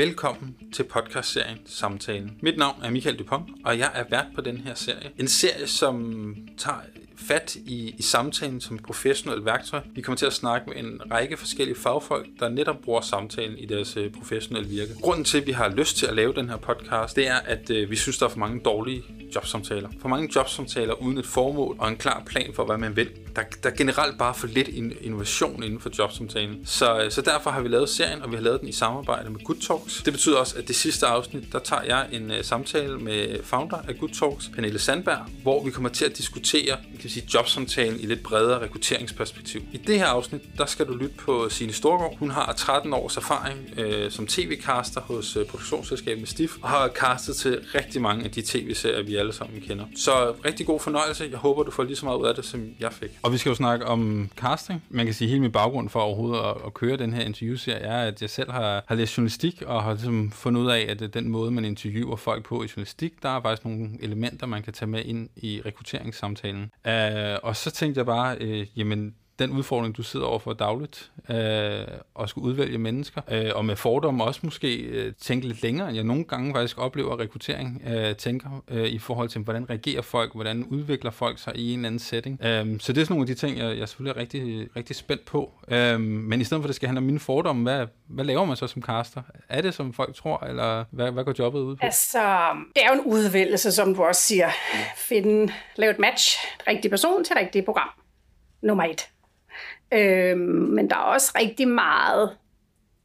Velkommen til podcastserien Samtalen. Mit navn er Michael Dupont, og jeg er vært på den her serie. En serie, som tager fat i, i samtalen som et professionelt værktøj. Vi kommer til at snakke med en række forskellige fagfolk, der netop bruger samtalen i deres øh, professionelle virke. Grunden til, at vi har lyst til at lave den her podcast, det er, at øh, vi synes, der er for mange dårlige jobsamtaler. For mange jobsamtaler uden et formål og en klar plan for, hvad man vil. Der, der er generelt bare for lidt innovation inden for jobsamtalen. Så, øh, så derfor har vi lavet serien, og vi har lavet den i samarbejde med Good Talks. Det betyder også, at det sidste afsnit, der tager jeg en uh, samtale med founder af Good Talks, Pernille Sandberg, hvor vi kommer til at diskutere kan sige, jobsamtalen i lidt bredere rekrutteringsperspektiv. I det her afsnit, der skal du lytte på Signe Storgård. Hun har 13 års erfaring uh, som tv-caster hos uh, produktionsselskabet Stif, og har castet til rigtig mange af de tv-serier, vi alle sammen kender. Så rigtig god fornøjelse. Jeg håber, du får lige så meget ud af det, som jeg fik. Og vi skal jo snakke om casting. Man kan sige, at hele min baggrund for overhovedet at, at køre den her interviewserie er, at jeg selv har, har læst journalistik og har ligesom fundet ud af, at øh, den måde, man interviewer folk på i journalistik, der er faktisk nogle elementer, man kan tage med ind i rekrutteringssamtalen. Uh, og så tænkte jeg bare, uh, jamen den udfordring, du sidder overfor dagligt, øh, og skulle udvælge mennesker, øh, og med fordomme også måske øh, tænke lidt længere, end jeg nogle gange faktisk oplever rekruttering, øh, tænker øh, i forhold til, hvordan reagerer folk, hvordan udvikler folk sig i en eller anden setting. Øh, så det er sådan nogle af de ting, jeg, jeg selvfølgelig er rigtig, rigtig spændt på. Øh, men i stedet for, at det skal handle om mine fordomme, hvad, hvad laver man så som caster? Er det, som folk tror, eller hvad, hvad går jobbet ud på? Altså, det er jo en udvælgelse, som du også siger. Finde, lave et match, rigtig person til rigtig program. Nummer et. Øhm, men der er også rigtig meget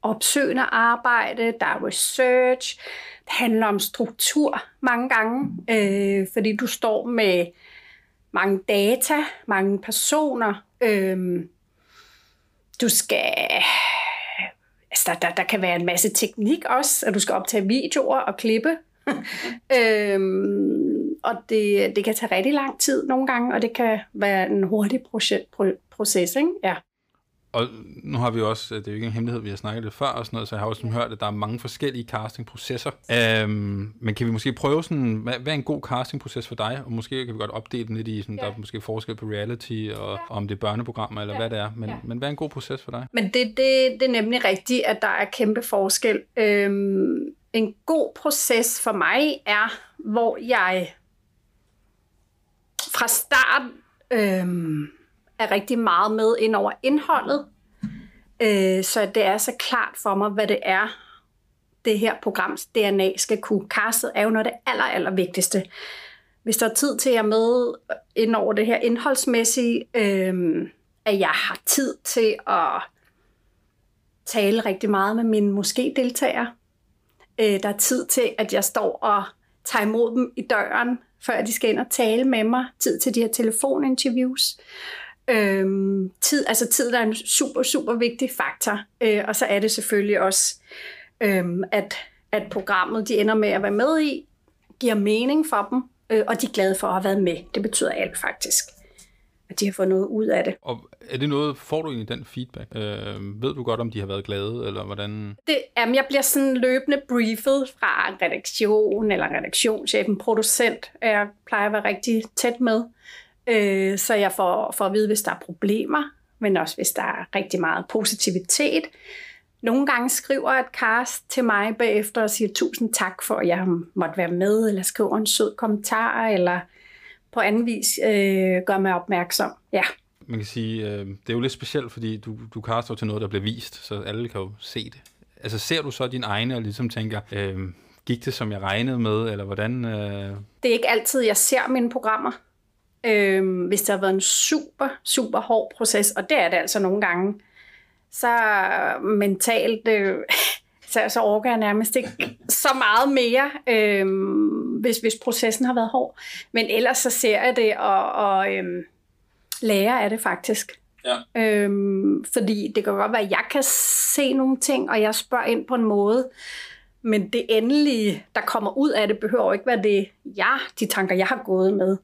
opsøgende arbejde, der er research, det handler om struktur mange gange, øh, fordi du står med mange data, mange personer. Øh, du skal... Altså, der, der, der kan være en masse teknik også, at du skal optage videoer og klippe. øhm, og det, det kan tage rigtig lang tid nogle gange, og det kan være en hurtig proces, proces ikke? Ja. Og nu har vi også, det er jo ikke en hemmelighed, vi har snakket lidt før og sådan noget, så jeg har også hørt, at der er mange forskellige castingprocesser. Øhm, men kan vi måske prøve sådan, hvad, hvad er en god castingproces for dig? Og måske kan vi godt opdele den lidt i, sådan, ja. der er måske forskel på reality, og ja. om det er børneprogrammer eller ja. hvad det er. Men, ja. men hvad er en god proces for dig? Men det, det, det er nemlig rigtigt, at der er kæmpe forskel. Øhm, en god proces for mig er, hvor jeg fra start øhm, er rigtig meget med ind over indholdet, øh, så det er så klart for mig, hvad det er, det her programs DNA skal kunne. Castet er jo noget af det aller, aller vigtigste. Hvis der er tid til at med ind over det her indholdsmæssige, øh, at jeg har tid til at tale rigtig meget med mine måske-deltagere. Øh, der er tid til, at jeg står og tager imod dem i døren, før de skal ind og tale med mig. Tid til de her telefoninterviews. Øhm, tid, altså tid der er en super, super vigtig faktor. Øh, og så er det selvfølgelig også, øhm, at, at programmet, de ender med at være med i, giver mening for dem, øh, og de er glade for at have været med. Det betyder alt faktisk at de har fået noget ud af det. Og er det noget, får du egentlig den feedback? Øh, ved du godt, om de har været glade, eller hvordan? Det, jamen, jeg bliver sådan løbende briefet fra redaktion, eller redaktionschefen, producent. Jeg plejer at være rigtig tæt med. Øh, så jeg får, får at vide, hvis der er problemer, men også hvis der er rigtig meget positivitet. Nogle gange skriver et cast til mig bagefter og siger tusind tak for, at jeg måtte være med, eller skriver en sød kommentar, eller på anden vis øh, gør mig opmærksom. Ja. Man kan sige, øh, det er jo lidt specielt, fordi du, du kaster til noget, der bliver vist, så alle kan jo se det. Altså ser du så din egne og ligesom tænker, øh, gik det som jeg regnede med, eller hvordan? Øh... Det er ikke altid, jeg ser mine programmer øh, hvis det har været en super, super hård proces, og det er det altså nogle gange, så mentalt, øh, så, så orker jeg nærmest ikke så meget mere, øh, hvis, hvis processen har været hård. Men ellers så ser jeg det og, og øh, lærer af det faktisk. Ja. Øhm, fordi det kan godt være, at jeg kan se nogle ting, og jeg spørger ind på en måde, men det endelige, der kommer ud af det, behøver ikke være det, jeg, de tanker, jeg har gået med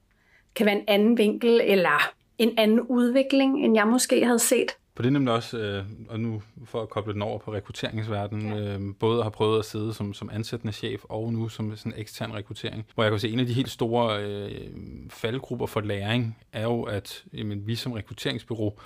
kan være en anden vinkel eller en anden udvikling, end jeg måske havde set. For det er nemlig også, øh, og nu for at koble den over på rekrutteringsverdenen, ja. øh, både at have prøvet at sidde som, som ansættende chef, og nu som sådan ekstern rekruttering, hvor jeg kan se, at en af de helt store øh, faldgrupper for læring er jo, at jamen, vi som rekrutteringsbyrå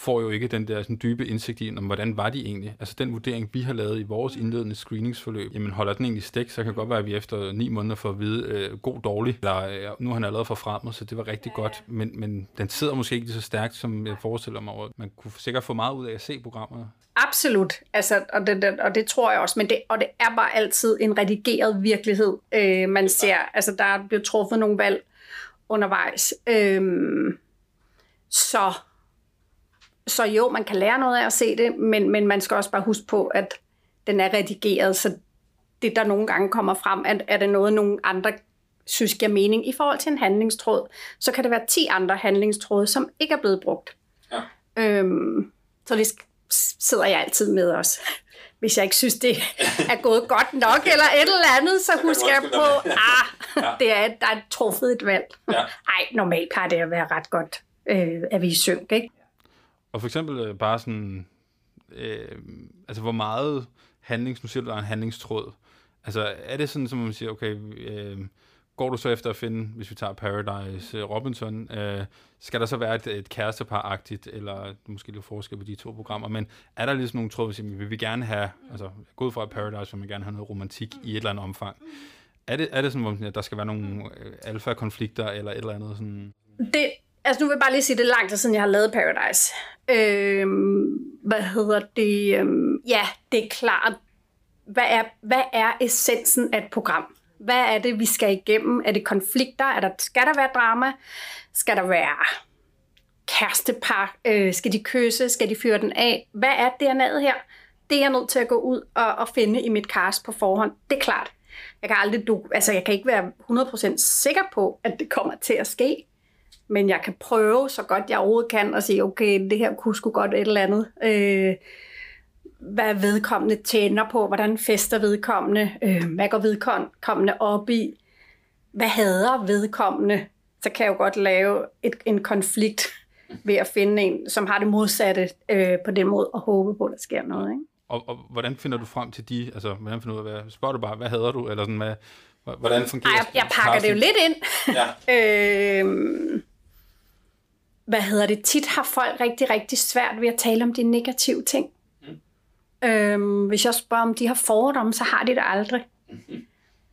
får jo ikke den der sådan, dybe indsigt i, om hvordan var de egentlig. Altså den vurdering, vi har lavet i vores indledende screeningsforløb, jamen holder den egentlig stik, så kan det godt være, at vi efter ni måneder får at vide, øh, god, dårlig, eller øh, nu har han allerede for fremmed, så det var rigtig ja. godt. Men, men den sidder måske ikke lige så stærkt, som jeg forestiller mig. Man kunne sikkert få meget ud af at se programmet. Absolut, altså, og, det, det, og det tror jeg også, men det, og det er bare altid en redigeret virkelighed, øh, man ser. Altså, der bliver truffet nogle valg undervejs. Øh, så, så jo, man kan lære noget af at se det, men, men man skal også bare huske på, at den er redigeret, så det, der nogle gange kommer frem, at er det noget, nogle andre synes giver mening i forhold til en handlingstråd, så kan det være 10 andre handlingstråde, som ikke er blevet brugt. Ja. Øhm, så det sidder jeg altid med også. Hvis jeg ikke synes, det er gået godt nok, eller et eller andet, så husker jeg på, ah, det er, der er truffet et valg. Ja. Ej, normalt kan det at være ret godt, øh, at vi synk, ikke? Og for eksempel øh, bare sådan, øh, altså hvor meget handlings, nu siger du, der er en handlingstråd. Altså er det sådan, som man siger, okay, øh, går du så efter at finde, hvis vi tager Paradise øh, Robinson, øh, skal der så være et, et kærestepar-agtigt, eller måske lidt forskel på de to programmer, men er der ligesom nogle tråde, vi vil vi gerne have, altså gå fra Paradise, vil man gerne have noget romantik i et eller andet omfang. Er det, er det sådan, at der skal være nogle øh, alfa-konflikter, eller et eller andet sådan? Det, altså nu vil jeg bare lige sige, det er lang tid siden, jeg har lavet Paradise. Øhm, hvad hedder det? Øhm, ja, det er klart. Hvad er, hvad er essensen af et program? Hvad er det, vi skal igennem? Er det konflikter? Er der, skal der være drama? Skal der være kærestepar? Øh, skal de kysse? Skal de fyre den af? Hvad er DNA'et her? Det er jeg nødt til at gå ud og, og finde i mit cast på forhånd. Det er klart. Jeg kan aldrig, du, altså jeg kan ikke være 100% sikker på, at det kommer til at ske. Men jeg kan prøve så godt jeg overhovedet kan og sige, okay, det her kunne sgu godt et eller andet. Øh, hvad vedkommende tjener på, hvordan fester vedkommende, øh, hvad går vedkommende op i, hvad hader vedkommende, så kan jeg jo godt lave et, en konflikt ved at finde en, som har det modsatte øh, på den måde, og håbe på, at der sker noget. Ikke? Og, og hvordan finder du frem til de, altså hvordan finder du ud af, hvad, spørger du bare, hvad hader du, eller sådan, hvad, hvordan fungerer Ej, jeg, jeg pakker det jo lidt ind. Ja. øh, hvad hedder det, tit har folk rigtig, rigtig svært ved at tale om de negative ting. Øhm, hvis jeg spørger, om de har fordomme, så har de det aldrig. Mm-hmm.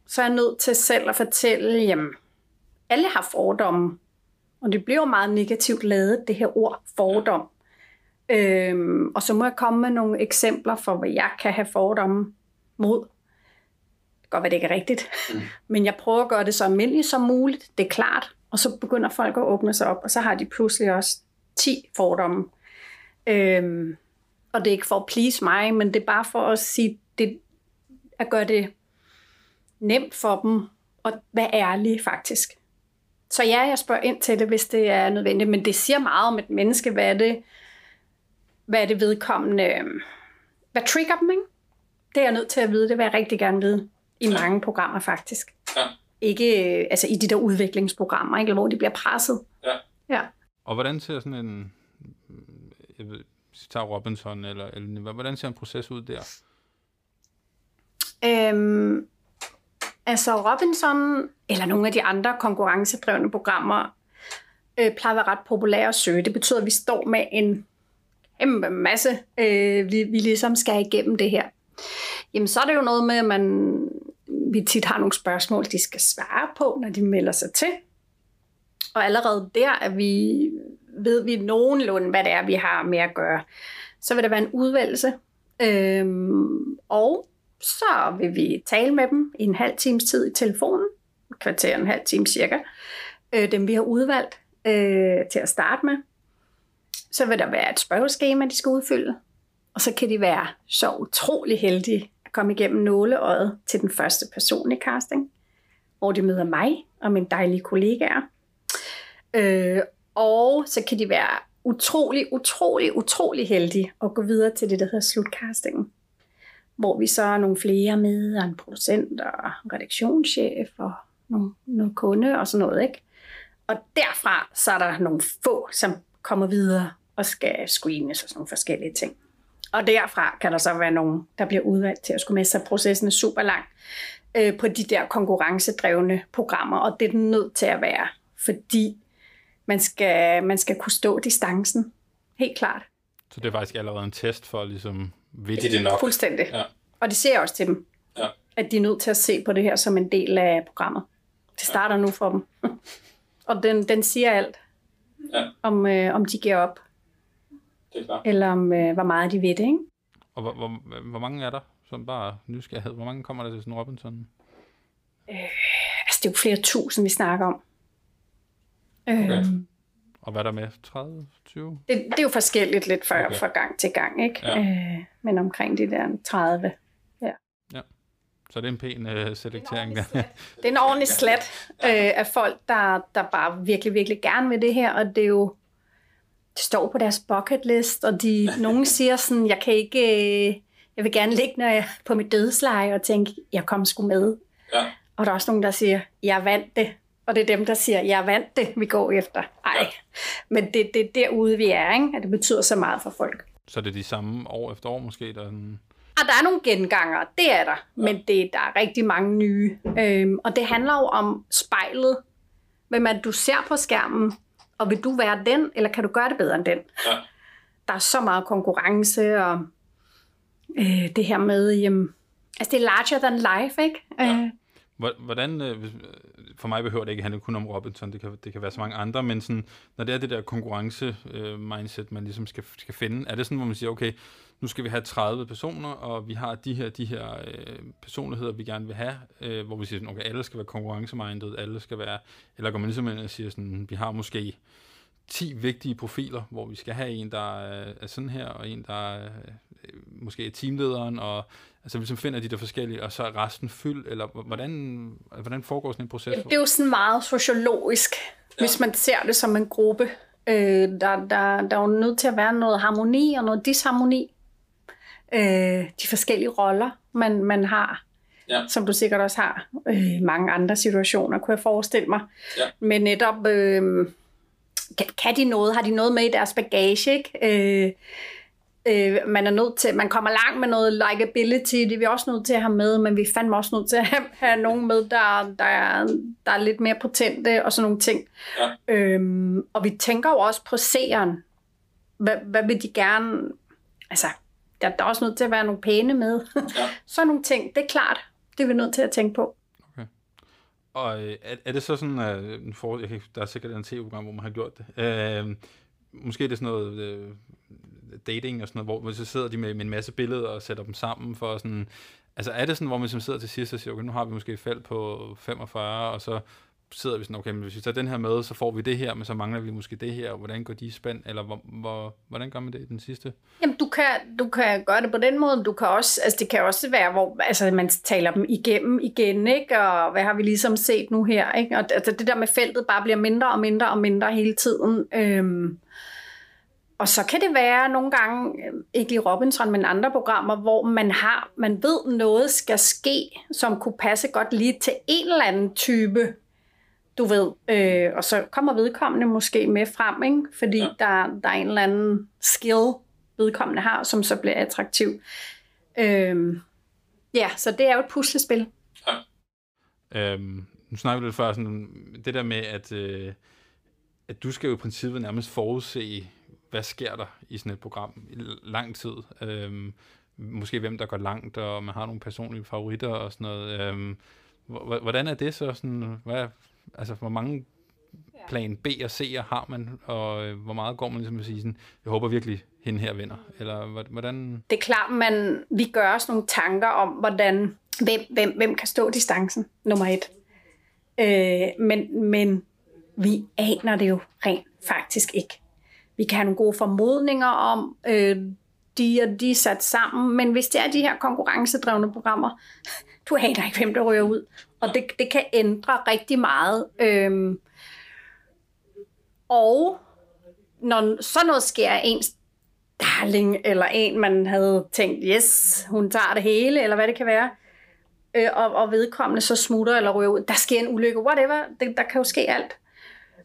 Så er jeg nødt til selv at fortælle, jamen, alle har fordomme. Og det bliver jo meget negativt lavet, det her ord, fordom. Øhm, og så må jeg komme med nogle eksempler for, hvad jeg kan have fordomme mod. Det kan godt være, det ikke er rigtigt. Mm. Men jeg prøver at gøre det så almindeligt som muligt. Det er klart. Og så begynder folk at åbne sig op, og så har de pludselig også 10 fordomme. Øhm, og det er ikke for at please mig, men det er bare for at sige, det, at gøre det nemt for dem at være ærlige faktisk. Så ja, jeg spørger ind til det, hvis det er nødvendigt, men det siger meget om et menneske, hvad er det, hvad er det vedkommende, øhm, hvad trigger dem, ikke? Det er jeg nødt til at vide, det vil jeg rigtig gerne vide i mange programmer faktisk. Ja. Ikke altså i de der udviklingsprogrammer, ikke? hvor de bliver presset. Ja. ja. Og hvordan ser sådan en, jeg ved, tager Robinson, eller, eller hvordan ser en proces ud der? Øhm, altså Robinson, eller nogle af de andre konkurrencedrevne programmer, øh, plejer at være ret populære at søge. Det betyder, at vi står med en kæmpe masse, øh, vi, vi ligesom skal igennem det her. Jamen så er det jo noget med, at man, vi tit har nogle spørgsmål, de skal svare på, når de melder sig til. Og allerede der er vi ved vi nogenlunde, hvad det er, vi har med at gøre. Så vil der være en udvalgelse, øhm, og så vil vi tale med dem i en halv times tid i telefonen, kvarter en halv time cirka, øh, dem vi har udvalgt øh, til at starte med. Så vil der være et spørgeskema, de skal udfylde, og så kan de være så utrolig heldige at komme igennem nåleøjet til den første person i casting, hvor de møder mig og mine dejlige kollegaer. Øh, og så kan de være utrolig, utrolig, utrolig heldige at gå videre til det, der hedder slutcastingen. Hvor vi så er nogle flere med, og en producent og en redaktionschef og nogle, nogle kunde og sådan noget. Ikke? Og derfra så er der nogle få, som kommer videre og skal screenes og sådan nogle forskellige ting. Og derfra kan der så være nogen, der bliver udvalgt til at skulle med, så processen er super lang øh, på de der konkurrencedrevne programmer, og det er den nødt til at være, fordi man skal, man skal kunne stå distancen. Helt klart. Så det er faktisk allerede en test for ligesom, ved Det er det nok. Fuldstændig. Ja. Og det ser jeg også til dem. Ja. At de er nødt til at se på det her som en del af programmet. Det starter nu for dem. og den, den siger alt. Ja. Om, øh, om de giver op, Det er klart. eller om øh, hvor meget de ved det, ikke? Og hvor, hvor, hvor mange er der, som bare nysgerrighed? Hvor mange kommer der til sådan en Robinson? Altså, det er jo flere tusind, vi snakker om. Okay. Øhm, Og hvad er der med? 30, 20? det, det er jo forskelligt lidt fra, Okay. fra gang til gang, ikke? Ja. Øh, men omkring de der 30. Så det er en pæn uh, selektering der. Det er en ordentlig slat øh, af folk, der, der bare virkelig, virkelig gerne vil det her, og det er jo det står på deres bucket list, og de, nogen siger sådan, jeg kan ikke, øh, jeg vil gerne ligge når jeg, på mit dødsleje og tænke, jeg kom sgu med. Ja. Og der er også nogen, der siger, jeg vandt det. Og det er dem, der siger, jeg vandt det, vi går efter. Ej, Ja. men det, det er derude, vi er, ikke? at det betyder så meget for folk. Så det er de samme år efter år måske, der er sådan... Og der er nogle genganger, det er der, men det, der er rigtig mange nye. Øhm, og det handler jo om spejlet. Hvem det, du ser på skærmen, og vil du være den, eller kan du gøre det bedre end den? Ja. Der er så meget konkurrence, og øh, det her med, jamen, altså det er larger than life, ikke? Ja. Øh, Hvor- Hvordan, øh, øh, for mig behøver det ikke handle kun om Robinson, det kan, det kan være så mange andre, men sådan, når det er det der konkurrence-mindset, man ligesom skal, skal finde, er det sådan, hvor man siger, okay, nu skal vi have 30 personer, og vi har de her, de her øh, personligheder, vi gerne vil have, øh, hvor vi siger, sådan, okay, alle skal være konkurrencemindet, alle skal være, eller går man ligesom ind og siger sådan, vi har måske 10 vigtige profiler, hvor vi skal have en, der er, er sådan her, og en, der er, øh, måske er teamlederen, og altså vi ligesom finder de der forskellige, og så er resten fyldt, eller hvordan, hvordan foregår sådan en proces? det er jo sådan meget sociologisk, ja. hvis man ser det som en gruppe. Øh, der, der, der er jo nødt til at være noget harmoni og noget disharmoni. Øh, de forskellige roller, man, man har, Ja. som du sikkert også har øh, mange andre situationer, kunne jeg forestille mig. Ja. Men netop, øh, kan, kan de noget? Har de noget med i deres bagage? Ikke? Øh, øh, man er nødt til, man kommer langt med noget likability, det er vi også nødt til at have med, men vi er fandme også nødt til at have, have nogen med, der, der, er, der er lidt mere potente og sådan nogle ting. Ja. Øhm, og vi tænker jo også på seeren. Hvad, hvad vil de gerne... Altså, der, der er også nødt til at være nogle pæne med. Ja. sådan nogle ting, det er klart. Det er vi nødt til at tænke på. Og øh, er, er det så sådan, at nu får, jeg kan, der er sikkert en tv-program, hvor man har gjort det, øh, måske er det sådan noget øh, dating og sådan noget, hvor, hvor så sidder de med, med en masse billeder og sætter dem sammen for sådan, altså er det sådan, hvor man som sidder til sidst og siger, okay, nu har vi måske et felt på 45, og så sidder vi sådan, okay, men hvis vi tager den her med, så får vi det her, men så mangler vi måske det her, og hvordan går de i eller hvor, hvor, hvordan gør man det i den sidste? Jamen, du kan, du kan gøre det på den måde, men du kan også, altså det kan også være, hvor altså, man taler dem igennem igen, ikke? og hvad har vi ligesom set nu her, ikke? og altså, det der med feltet bare bliver mindre og mindre og mindre hele tiden. Øhm, og så kan det være nogle gange, ikke lige Robinson, men andre programmer, hvor man har, man ved noget skal ske, som kunne passe godt lige til en eller anden type, du ved, øh, og så kommer vedkommende måske med frem, ikke? fordi Ja. ja. der, der er en eller anden skill, vedkommende har, som så bliver attraktiv. Øhm, ja, så det er jo et puslespil. Øhm, nu snakker vi lidt før, sådan, det der med, at, øh, at du skal jo i princippet nærmest forudse, hvad sker der i sådan et program i lang tid. Øhm, måske hvem der går langt, og man har nogle personlige favoritter og sådan noget. Øhm, hvordan er det så? Sådan, hvad, altså, hvor mange plan B og C'er har man, og øh, hvor meget går man ligesom at sige sådan, jeg håber virkelig, hende her vinder? Eller hvordan... Det er klart, man, vi gør os nogle tanker om, hvordan, hvem, hvem, hvem kan stå distancen, nummer et. Øh, men, men vi aner det jo rent faktisk ikke. Vi kan have nogle gode formodninger om, øh, de og de er sat sammen, men hvis det er de her konkurrencedrevne programmer, du aner ikke, hvem der ryger ud. Og det, det kan ændre rigtig meget. Øhm, og når sådan noget sker, er ens darling, eller en, man havde tænkt, yes, hun tager det hele, eller hvad det kan være, øh, og, og vedkommende så smutter eller ryger ud. Der sker en ulykke, whatever, det, der kan jo ske alt.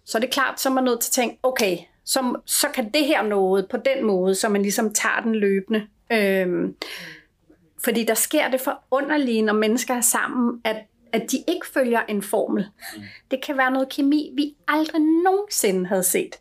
Så det er klart, så er man nødt til at tænke, okay, så, så kan det her noget på den måde, så man ligesom tager den løbende. Øhm, fordi der sker det for underlige, når mennesker er sammen, at, at de ikke følger en formel. Det kan være noget kemi, vi aldrig nogensinde havde set.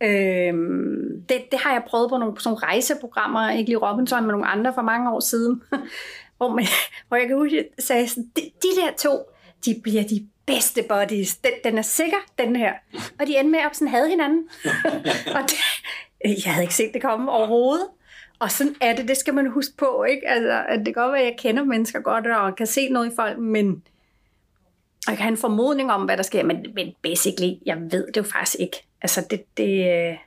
Øhm, det, det har jeg prøvet på nogle, på nogle rejseprogrammer, ikke lige Robinson, men nogle andre for mange år siden, hvor, man, hvor jeg kan huske, at jeg sagde sådan, de, de der to, de bliver de bedste buddies. Den, den er sikker, den her. Og de endte med at sådan havde hinanden. og det, jeg havde ikke set det komme overhovedet. Og sådan er det, det skal man huske på, ikke? Altså, at det kan godt være, at jeg kender mennesker godt, og kan se noget i folk, men jeg kan have en formodning om, hvad der sker, men, men basically, jeg ved det jo faktisk ikke. Altså, det, det,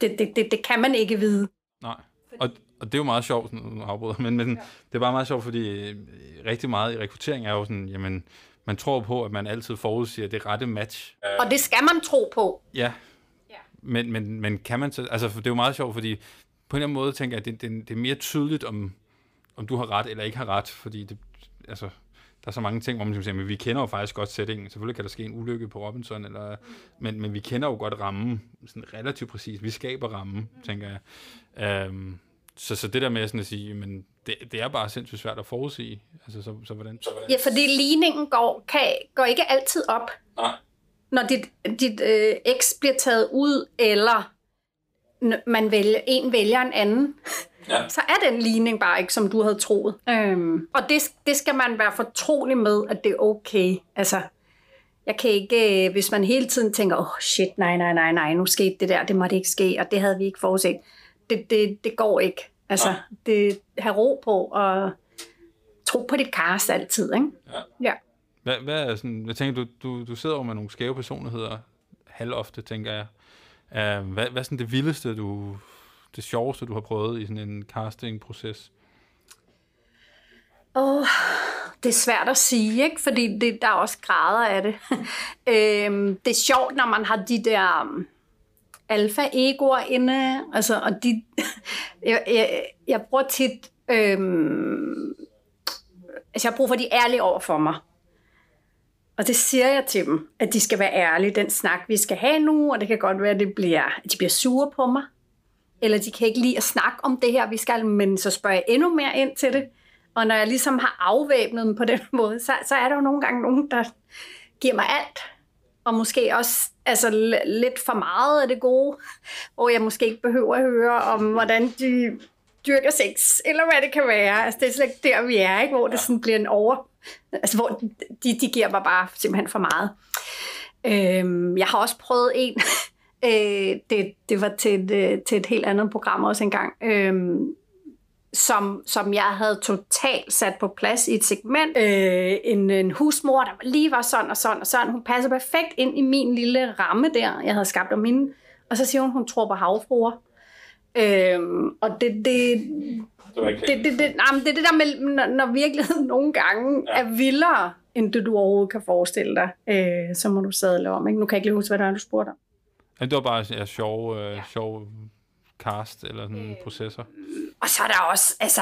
det, det, det, det kan man ikke vide. Nej, og, og det er jo meget sjovt, nu afbryder, men, men ja. det er bare meget sjovt, fordi øh, rigtig meget i rekruttering er jo sådan, jamen, man tror på, at man altid forudsiger det rette match. Og det skal man tro på. Ja, men, men, men kan man så, altså det er jo meget sjovt, fordi på en eller anden måde tænker jeg, at det, det, det er mere tydeligt, om, om du har ret eller ikke har ret, fordi det, altså, der er så mange ting, hvor man siger, men vi kender jo faktisk godt sætningen. Selvfølgelig kan der ske en ulykke på Robinson, eller, men, men vi kender jo godt rammen, sådan relativt præcis. Vi skaber rammen, tænker jeg. Um, så, så det der med sådan at sige, men det, det er bare sindssygt svært at forudsige. Altså, så, så, hvordan, så hvordan? Ja, fordi ligningen går, kan, går ikke altid op. Nej. Når dit, dit øh, X bliver taget ud, eller man vælger, en vælger en anden, ja. så er den ligning bare ikke, som du havde troet. Øhm, og det, det skal man være fortrolig med, at det er okay. Altså, jeg kan ikke, øh, hvis man hele tiden tænker, åh oh, shit, nej, nej, nej, nej, nu skete det der, det måtte ikke ske, og det havde vi ikke forudset. Det, det, det går ikke. Altså, ja. det have ro på, og tro på dit cast altid, ikke? Ja. ja. Hvad, hvad er sådan, jeg tænker, du, du, du sidder jo med nogle skæve personligheder halvofte, tænker jeg. Uh, hvad, hvad er sådan det vildeste, du, det sjoveste, du har prøvet i sådan en casting-proces? Åh, oh, det er svært at sige, ikke? fordi det, der er også grader af det. øhm, det er sjovt, når man har de der um, alfa-egoer inde, altså, og de, jeg, jeg, jeg bruger tit, øhm, altså jeg bruger for de ærlige over for mig. Og det siger jeg til dem, at de skal være ærlige. Den snak, vi skal have nu, og det kan godt være, at, det bliver, at de bliver sure på mig. Eller de kan ikke lide at snakke om det her, vi skal, men så spørger jeg endnu mere ind til det. Og når jeg ligesom har afvæbnet dem på den måde, så, så er der jo nogle gange nogen, der giver mig alt. Og måske også altså, lidt for meget af det gode, hvor jeg måske ikke behøver at høre om, hvordan de dyrker sex, eller hvad det kan være. Altså, det er slet der, vi er, ikke? hvor det sådan bliver en over... Altså, hvor de, de giver mig bare simpelthen for meget. Øhm, jeg har også prøvet en, øh, det, det var til et, øh, til et helt andet program også engang, øhm, som, som jeg havde totalt sat på plads i et segment. Øh, en, en husmor, der lige var sådan og sådan og sådan. Hun passer perfekt ind i min lille ramme der, jeg havde skabt om hende. Og så siger hun, hun tror på havfruer. Øhm, og det, det, det, det, det, det, nej, det er det der med, når, når virkeligheden nogle gange ja. er vildere, end det du overhovedet kan forestille dig, øh, så må du sadle om. Ikke? Nu kan jeg ikke lige huske, hvad der er, du spurgte om. Ja, det var bare ja, sjov, øh, ja. sjov cast eller sådan øh, processer. Og så er der også, altså,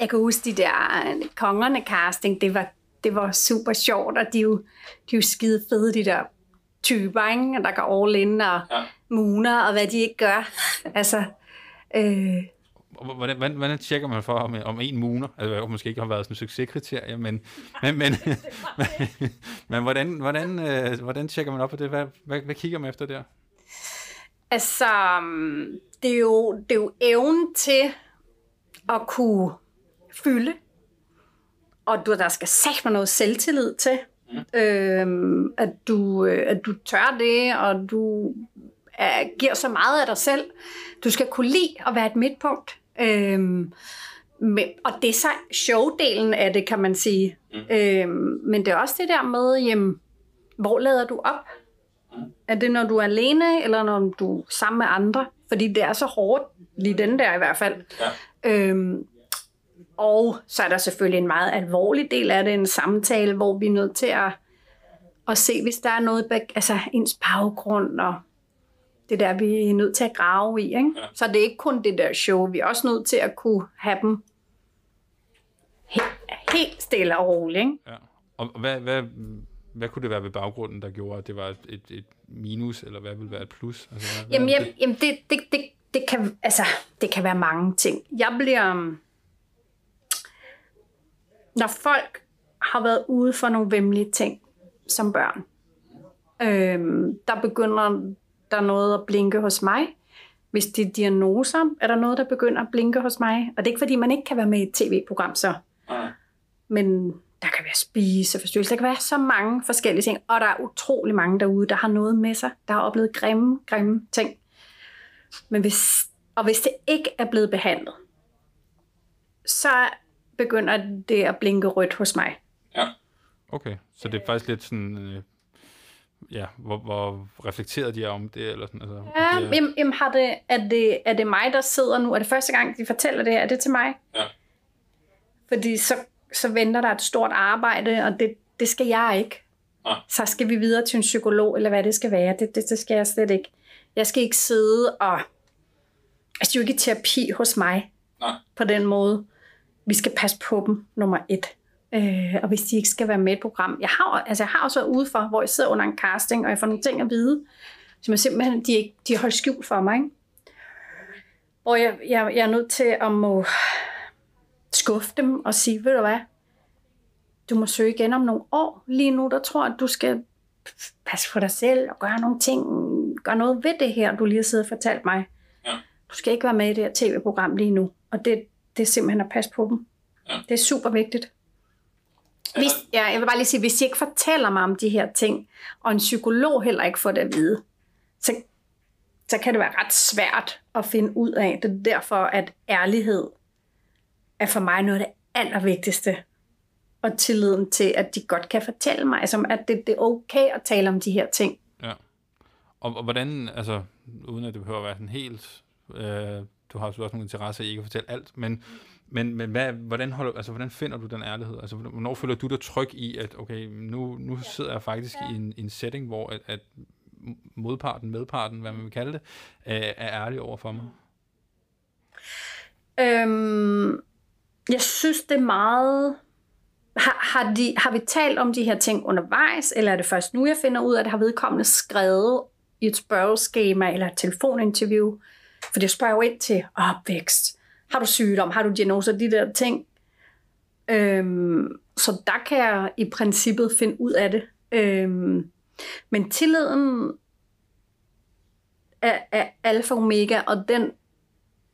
jeg kan huske de der øh, kongerne casting, det var, det var super sjovt, og de er jo, de er jo skide fede, de der typer, ikke? der går all in og ja. muner, og hvad de ikke gør. altså, øh, Hvordan, hvordan, hvordan tjekker man for, om, om en muner, altså det måske ikke har været sådan en succeskriterie, men, men, men, men, men hvordan, hvordan, øh, hvordan tjekker man op på det? Hvad, hvad, hvad kigger man efter der? Altså, det er jo, det er jo evnen til at kunne fylde, og du, der skal sagt noget selvtillid til, mm. øhm, at, du, øh, at du tør det, og du er, giver så meget af dig selv. Du skal kunne lide at være et midtpunkt. Øhm, men, og det er så showdelen af det, kan man sige. Mm. Øhm, men det er også det der med, jamen, hvor lader du op? Mm. Er det, når du er alene, eller når du er sammen med andre? Fordi det er så hårdt, lige den der i hvert fald. Ja. Øhm, og så er der selvfølgelig en meget alvorlig del af det, en samtale, hvor vi er nødt til at, at se, hvis der er noget, bag, altså ens baggrund og det der, vi er nødt til at grave i. Ikke? Ja. Så det er ikke kun det der show, vi er også nødt til at kunne have dem helt, helt stille og roligt. Ikke? Ja. Og hvad, hvad, hvad kunne det være ved baggrunden, der gjorde, at det var et, et minus, eller hvad ville være et plus? Altså, hvad, jamen, jamen, det? jamen det, det, det, det, kan, altså, det kan være mange ting. Jeg bliver... Um, når folk har været ude for nogle vemmelige ting som børn, øhm, der begynder der er noget at blinke hos mig. Hvis det er diagnoser, er der noget, der begynder at blinke hos mig. Og det er ikke, fordi man ikke kan være med i et tv-program så. Nej. Men der kan være spiseforstyrrelser, der kan være så mange forskellige ting. Og der er utrolig mange derude, der har noget med sig, der har oplevet grimme, grimme ting. Men hvis, og hvis det ikke er blevet behandlet, så begynder det at blinke rødt hos mig. Ja. Okay, så det er faktisk lidt sådan, øh, ja, hvor, hvor reflekteret de er om det, eller sådan, altså, Ja, det er, jamen, jamen har det, er, det, er det mig, der sidder nu? Er det første gang, de fortæller det her? Er det til mig? Ja. Fordi så, så venter der et stort arbejde, og det, det skal jeg ikke. Nej. Så skal vi videre til en psykolog, eller hvad det skal være. Det, det, det skal jeg slet ikke. Jeg skal ikke sidde og... Altså, det er jo ikke terapi hos mig Nej. på den måde. Vi skal passe på dem, nummer et. Øh, og hvis de ikke skal være med i et program. Jeg har, altså, jeg har også været ude for, hvor jeg sidder under en casting, og jeg får nogle ting at vide, som jeg simpelthen, de, ikke, de holdt skjult for mig. Ikke? Hvor jeg, jeg, jeg er nødt til at må skuffe dem og sige, ved du hvad, du må søge igen om nogle år. Lige nu, der tror at du skal passe på dig selv og gøre nogle ting, gøre noget ved det her, du lige har siddet og fortalt mig. Ja. Du skal ikke være med i det her tv-program lige nu. Og det, det er simpelthen at passe på dem. Ja. Det er super vigtigt. Hvis, ja, jeg vil bare lige sige, hvis I ikke fortæller mig om de her ting, og en psykolog heller ikke får det at vide, så, så kan det være ret svært at finde ud af. Det er derfor, at ærlighed er for mig noget af det allervigtigste. Og tilliden til, at de godt kan fortælle mig, altså, at det, det er okay at tale om de her ting. ja. Og, og hvordan, altså, uden at det behøver at være sådan helt, øh, du har jo også nogle interesse i ikke at fortælle alt, men, men, men hvad, hvordan, holder, altså, hvordan finder du den ærlighed? Altså, hvornår føler du dig tryg i, at okay, nu, nu sidder jeg faktisk i en, en setting, hvor at, at modparten, medparten, hvad man vil kalde det, er, er ærlig over for mig? Øhm, jeg synes, det er meget... Har, har, de, har vi talt om de her ting undervejs, eller er det først nu, jeg finder ud af, at det har vedkommende skrevet i et spørgeskema eller et telefoninterview? For det spørger jo ind til opvækst. Har du sygdom? Har du diagnoser? De der ting. Øhm, så der kan jeg i princippet finde ud af det. Øhm, men tilliden er, er alfa og omega, og den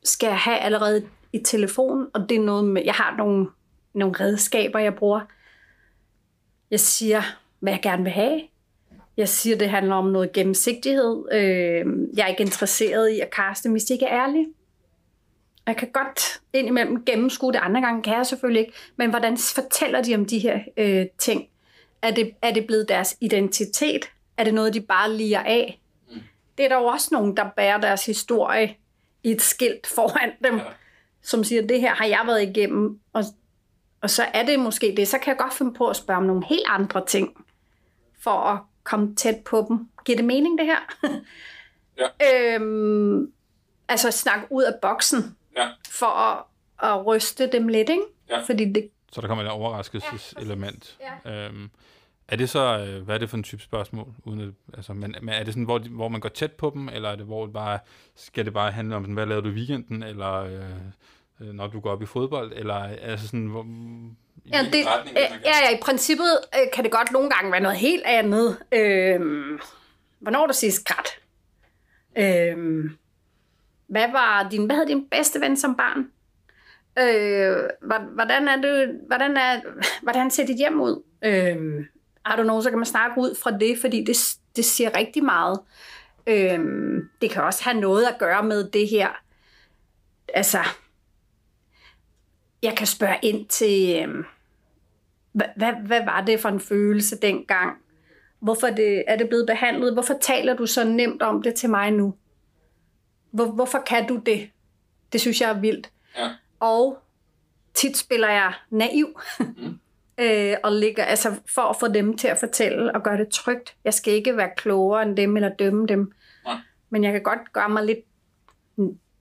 skal jeg have allerede i telefonen, og det er noget med, jeg har nogle, nogle redskaber, jeg bruger. Jeg siger, hvad jeg gerne vil have. Jeg siger, det handler om noget gennemsigtighed. Øh, jeg er ikke interesseret i at kaste, hvis de ikke er ærlige. Jeg kan godt indimellem gennemskue det, andre gange kan jeg selvfølgelig ikke. Men hvordan fortæller de om de her øh, ting? Er det, er det blevet deres identitet? Er det noget, de bare liger af? Det er der jo også nogen, der bærer deres historie i et skilt foran dem, Ja. som siger, det her har jeg været igennem, og, og så er det måske det. Så kan jeg godt finde på at spørge om nogle helt andre ting, for at komme tæt på dem. Giver det mening, det her? Ja. øhm, altså snakke ud af boksen, Ja. for at, at ryste dem lidt, ikke? Ja. Fordi det, Så der kommer et overraskelseselement. Ja. Øhm, er det så, øh, hvad er det for en type spørgsmål? Uden at, altså, men, men er det sådan, hvor, hvor man går tæt på dem, eller er det, hvor det bare, skal det bare handle om, sådan, hvad lavede du i weekenden, eller øh, øh, når du går op i fodbold, eller altså sådan, hvor, Ja, det, retning, øh, hvis man kan. ja, ja, i princippet øh, kan det godt nogle gange være noget helt andet. Øhm, hvornår er du sidst grædt? Øhm, hvad var din, hvad havde din bedste ven som barn? Øh, hvordan er det, hvordan, er, hvordan ser dit hjem ud? Øhm, har du nogen, så kan man snakke ud fra det, fordi det, det siger rigtig meget. Øh, det kan også have noget at gøre med det her. Altså, jeg kan spørge ind til, øh, hvad, hvad, hvad var det for en følelse dengang? Hvorfor det, er det blevet behandlet? Hvorfor taler du så nemt om det til mig nu? Hvor, hvorfor kan du det? Det synes jeg er vildt. Ja. Og tit spiller jeg naiv. Mm. øh, og ligger, altså for at få dem til at fortælle og gøre det trygt. Jeg skal ikke være klogere end dem eller dømme dem. Nej. Men jeg kan godt gøre mig lidt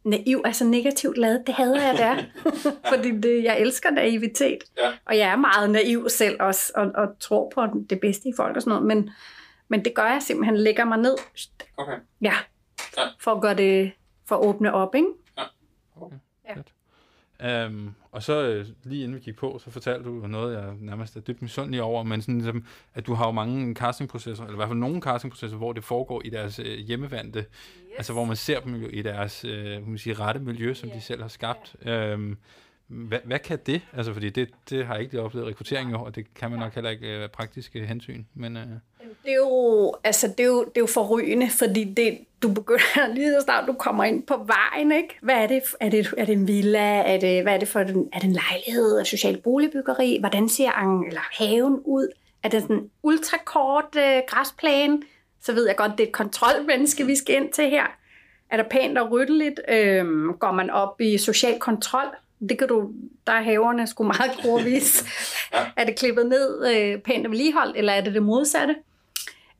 naiv, altså negativt lavet. Det hader jeg der. Fordi det, jeg elsker naivitet. Ja. Og jeg er meget naiv selv også, og, og tror på det bedste i folk og sådan noget. Men, men det gør jeg simpelthen, lægger mig ned. Okay. Ja. Ja. For at gøre det, for at åbne op, ikke? Okay, Ja. Um, og så øh, lige inden vi gik på, så fortalte du noget, jeg nærmest er dybt misundelig over, men sådan ligesom, at du har jo mange castingprocesser, eller i hvert fald nogle castingprocesser, hvor det foregår i deres øh, hjemmevandte, yes. altså hvor man ser dem jo i deres øh, man sige, rette miljø, som yeah. de selv har skabt. Yeah. Um, hvad, hvad kan det? Altså, fordi det, det har jeg ikke oplevet rekruttering og det kan man nok heller ikke øh, praktiske hensyn. Men, øh... det, er jo, altså, det, er jo, det er jo forrygende, fordi det, du begynder lige så snart du kommer ind på vejen, ikke? Hvad er det? Er det, er det en villa? Er det, hvad er det for en, er det en lejlighed? Er det socialt boligbyggeri? Hvordan ser ang, eller haven ud? Er det sådan en ultrakort øh, græsplæne? Så ved jeg godt, det er et kontrolmenneske, vi skal ind til her. Er der pænt og ryddeligt? Øhm, går man op i social kontrol? Det kan du, der er haverne sgu meget grovvis. ja. Er det klippet ned, øh, pænt og vedligeholdt, eller er det det modsatte?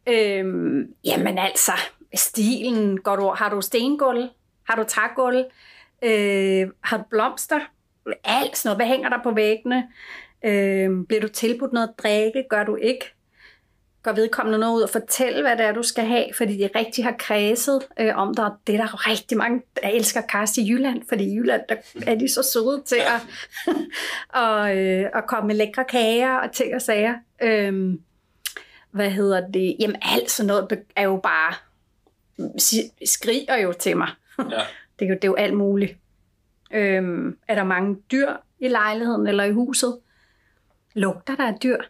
Øhm, jamen altså, stilen, går du, har du stengulv? Har du trægulv? Øh, har du blomster? Alt sådan noget. Hvad hænger der på væggene? Øh, bliver du tilbudt noget at drikke? Gør du ikke? går vedkommende noget ud og fortælle, hvad det er, du skal have, fordi de rigtig har kredset øh, om dig. Det er der rigtig mange, der elsker kast i Jylland, fordi i Jylland der er de så søde til at, og, øh, at komme med lækre kager og ting og sager. Øh, hvad hedder det? Jamen alt sådan noget er jo bare, skriger jo til mig. Ja. det, er jo, det er jo alt muligt. Øh, er der mange dyr i lejligheden eller i huset? Lugter der af dyr?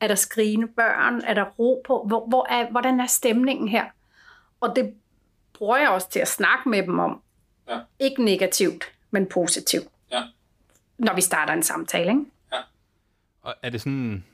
Er der skrigende børn? Er der ro på? Hvor, hvor er, hvordan er stemningen her? Og det bruger jeg også til at snakke med dem om. Ja. Ikke negativt, men positivt. Ja. Når vi starter en samtale, ikke? Ja. Og er det sådan,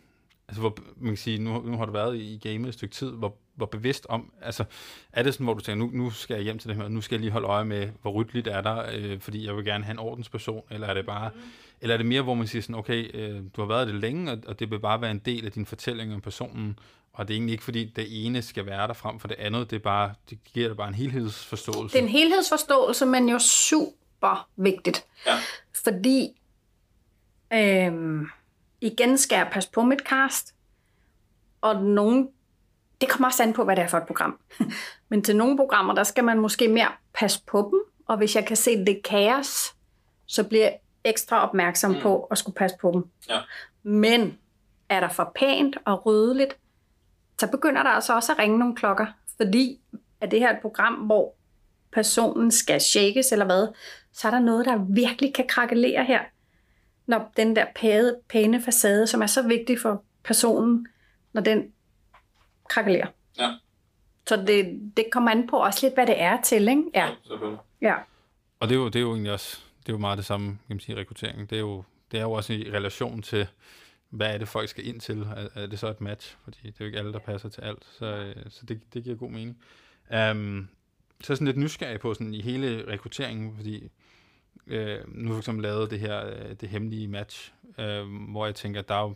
altså hvor, man kan sige, nu, nu har du været i gamet et stykke tid, hvor, hvor bevidst om, altså er det sådan, hvor du tænker, nu, nu skal jeg hjem til det her, nu skal jeg lige holde øje med, hvor ryddeligt er der, øh, fordi jeg vil gerne have en ordensperson, eller er det bare, mm eller er det mere, hvor man siger sådan, okay, øh, du har været det længe, og, og det vil bare være en del af din fortælling om personen, og det er egentlig ikke, fordi det ene skal være der frem for det andet, det, er bare, det giver dig bare en helhedsforståelse. Det er en helhedsforståelse, men jo super vigtigt. Ja. Fordi, øh, igen skal jeg passe på mit cast, og nogen, det kommer også an på, hvad det er for et program. men til nogle programmer, der skal man måske mere passe på dem, og hvis jeg kan se, det kaos, så bliver ekstra opmærksom mm. på at skulle passe på dem. Ja. Men er der for pænt og ryddeligt, så begynder der altså også at ringe nogle klokker, fordi er det her et program, hvor personen skal shakes eller hvad, så er der noget, der virkelig kan krakelere her, når den der pæde, pæne facade, som er så vigtig for personen, når den krakelerer. Ja. Så det, det kommer an på også lidt, hvad det er til, ikke? Ja, ja Ja. Og det er, jo, det er jo egentlig også det er jo meget det samme, kan man sige, rekruttering. Det er jo, det er jo også i relation til, hvad er det, folk skal ind til? Er, er det så et match? Fordi det er jo ikke alle, der passer til alt. Så, øh, så det, det giver god mening. Um, så er sådan lidt nysgerrig på sådan i hele rekrutteringen, fordi øh, nu vi for eksempel lavet det her, øh, det hemmelige match, øh, hvor jeg tænker, der er jo,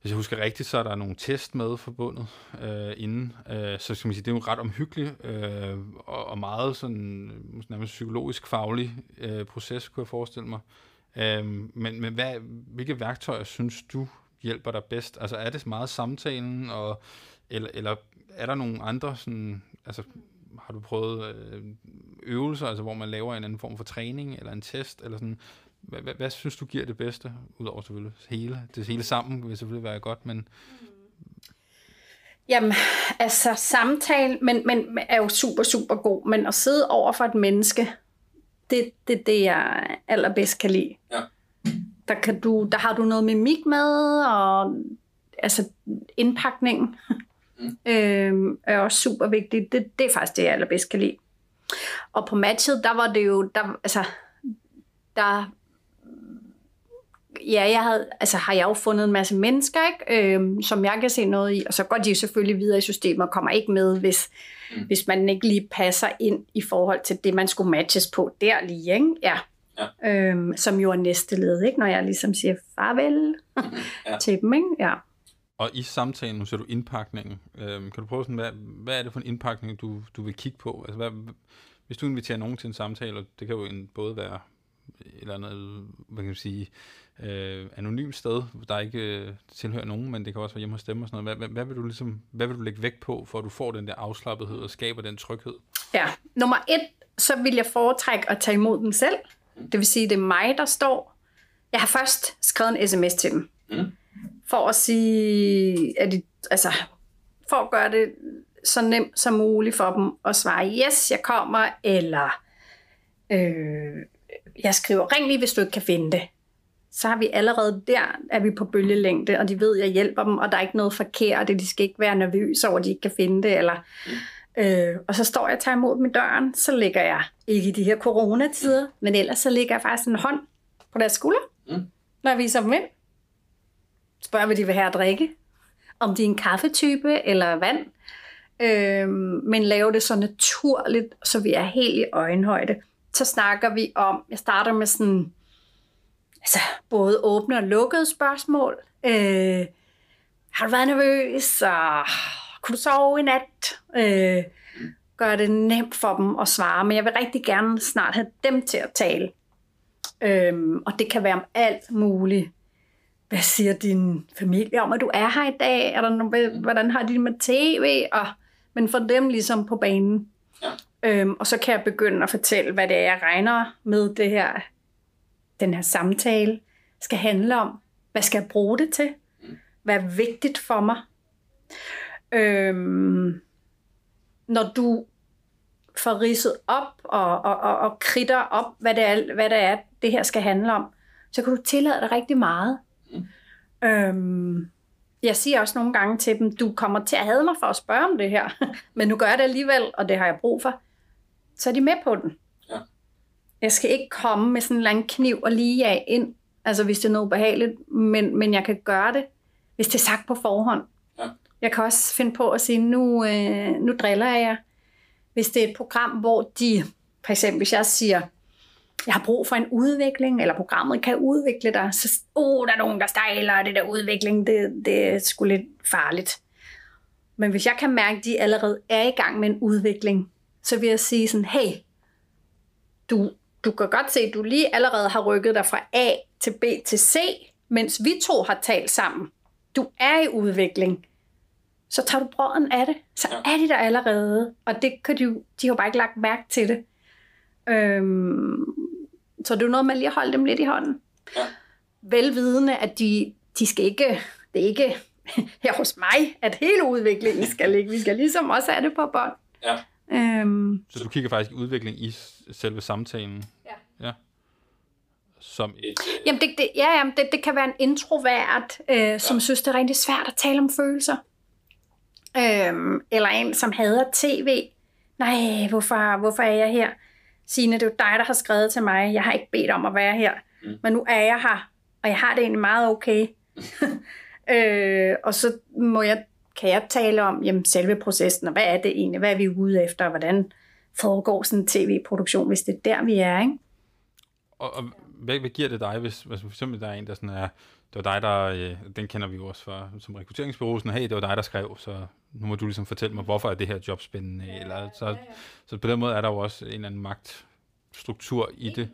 hvis jeg husker rigtigt, så er der nogle test med forbundet øh, inden. Øh, så skal man sige, det er jo ret omhyggeligt øh, og, og meget sådan nærmest psykologisk faglig øh, proces, kunne jeg forestille mig. Øh, men men hvad, hvilke værktøjer synes du hjælper dig bedst? Altså er det meget samtalen, og, eller, eller er der nogle andre sådan, altså har du prøvet øh, øvelser, altså hvor man laver en anden form for træning, eller en test, eller sådan, hvad, hvad, hvad synes du giver det bedste, udover selvfølgelig hele, det hele sammen vil selvfølgelig være godt, men... Jamen, altså samtale, men, men er jo super, super god, men at sidde over for et menneske, det det, det jeg allerbedst kan lide. Ja. Der, kan du, der har du noget mimik med, og altså indpakningen mm. øh, er også super vigtigt. Det, det er faktisk det, jeg allerbedst kan lide. Og på matchet, der var det jo, der, altså, der ja, jeg havde, altså, har jeg jo fundet en masse mennesker, ikke? Øhm, som jeg kan se noget i, og så går de selvfølgelig videre i systemet og kommer ikke med, hvis, mm. hvis man ikke lige passer ind i forhold til det, man skulle matches på der lige, ikke? Ja. ja. Øhm, som jo er næste led, ikke? Når jeg ligesom siger farvel mm-hmm. ja. til dem, ikke? Ja. Og i samtalen, nu ser du indpakningen. Øhm, kan du prøve sådan, hvad, hvad er det for en indpakning, du, du vil kigge på? Altså, hvad, hvis du inviterer nogen til en samtale, og det kan jo en, både være et eller andet, hvad kan man sige, øh, anonymt sted, der ikke øh, tilhører nogen, men det kan også være hjemme hos dem og sådan noget. Hvad, hvad, hvad, vil du ligesom, hvad vil du lægge vægt på, for at du får den der afslappethed og skaber den tryghed? Ja, nummer et, så vil jeg foretrække at tage imod dem selv. Det vil sige, det er mig, der står. Jeg har først skrevet en sms til dem. Mm. For at sige, at de, altså, for at gøre det så nemt som muligt for dem at svare, yes, jeg kommer, eller øh, jeg skriver, ring lige, hvis du ikke kan finde det. Så har vi allerede der, er vi på bølgelængde, og de ved, at jeg hjælper dem, og der er ikke noget forkert, og de skal ikke være nervøse over, at de ikke kan finde det, eller Øh, og så står jeg og tager imod dem i døren, så ligger jeg ikke i de her coronatider, men ellers så ligger jeg faktisk en hånd på deres skulder, Mm. når jeg viser dem ind. Spørger, hvad de vil have at drikke. Om de er en kaffetype eller vand. Øhm, men lave det så naturligt, så vi er helt i øjenhøjde. Så snakker vi om, jeg starter med sådan, altså både åbne og lukkede spørgsmål. Øh, har du været nervøs? Og kunne du sove i nat? Øh, gør det nemt for dem at svare, men jeg vil rigtig gerne snart have dem til at tale. Øhm, og det kan være om alt muligt. Hvad siger din familie om, at du er her i dag? Er der no- hvordan har de det med tv? Og, men for dem ligesom på banen. Ja. Øhm, og så kan jeg begynde at fortælle, hvad det er, jeg regner med det her, den her samtale skal handle om. Hvad skal jeg bruge det til? Hvad er vigtigt for mig? Øhm, når du får ridset op og, og, og, og kritter op, hvad det, er, hvad det er, det her skal handle om, så kan du tillade dig rigtig meget. Øhm, jeg siger også nogle gange til dem, du kommer til at have mig for at spørge om det her, men nu gør jeg det alligevel, og det har jeg brug for. Så er de med på den. Ja. Jeg skal ikke komme med sådan en anden kniv og lige af ind, altså hvis det er noget ubehageligt, men, men jeg kan gøre det, hvis det er sagt på forhånd. Ja. Jeg kan også finde på at sige, nu, øh, nu driller jeg jer. Hvis det er et program, hvor de, for eksempel hvis jeg siger, jeg har brug for en udvikling, eller programmet kan udvikle dig, så oh, der er nogen, der stejler, det der udvikling, det, det er sgu lidt farligt. Men hvis jeg kan mærke, at de allerede er i gang med en udvikling, så vil jeg sige sådan, hey, du, du kan godt se, at du lige allerede har rykket dig fra A til B til C, mens vi to har talt sammen. Du er i udvikling. Så tager du brøden af det. Så er de der allerede. Og det kan de, de har bare ikke lagt mærke til det. Øhm, så det er jo noget med lige at holde dem lidt i hånden. Ja. Velvidende, at de, de skal ikke, det er ikke her hos mig, at hele udviklingen skal ligge. Vi skal ligesom også have det på bånd. Ja. Øhm, Så du kigger faktisk udvikling i selve samtalen? Ja. ja. Som Et, øh, Jamen, det, det, ja, jamen det, det kan være en introvert, øh, som ja. synes, det er rigtig svært at tale om følelser. Øhm, eller en, som hader tv. Nej, hvorfor, hvorfor er jeg her? Signe, det er jo dig, der har skrevet til mig. Jeg har ikke bedt om at være her. Mm. Men nu er jeg her, og jeg har det egentlig meget okay. øh, og så må jeg, kan jeg tale om jamen, selve processen, og hvad er det egentlig? Hvad er vi ude efter? og Hvordan foregår sådan en tv-produktion, hvis det er der, vi er, ikke? Og, og hvad, hvad giver det dig, hvis, hvis for eksempel der er en, der sådan er, det var dig, der, øh, den kender vi jo også fra, som rekrutteringsbureau, sådan, hey, det var dig, der skrev, så nu må du ligesom fortælle mig, hvorfor er det her job spændende, ja, eller så, så på den måde er der jo også en eller anden magtstruktur i det.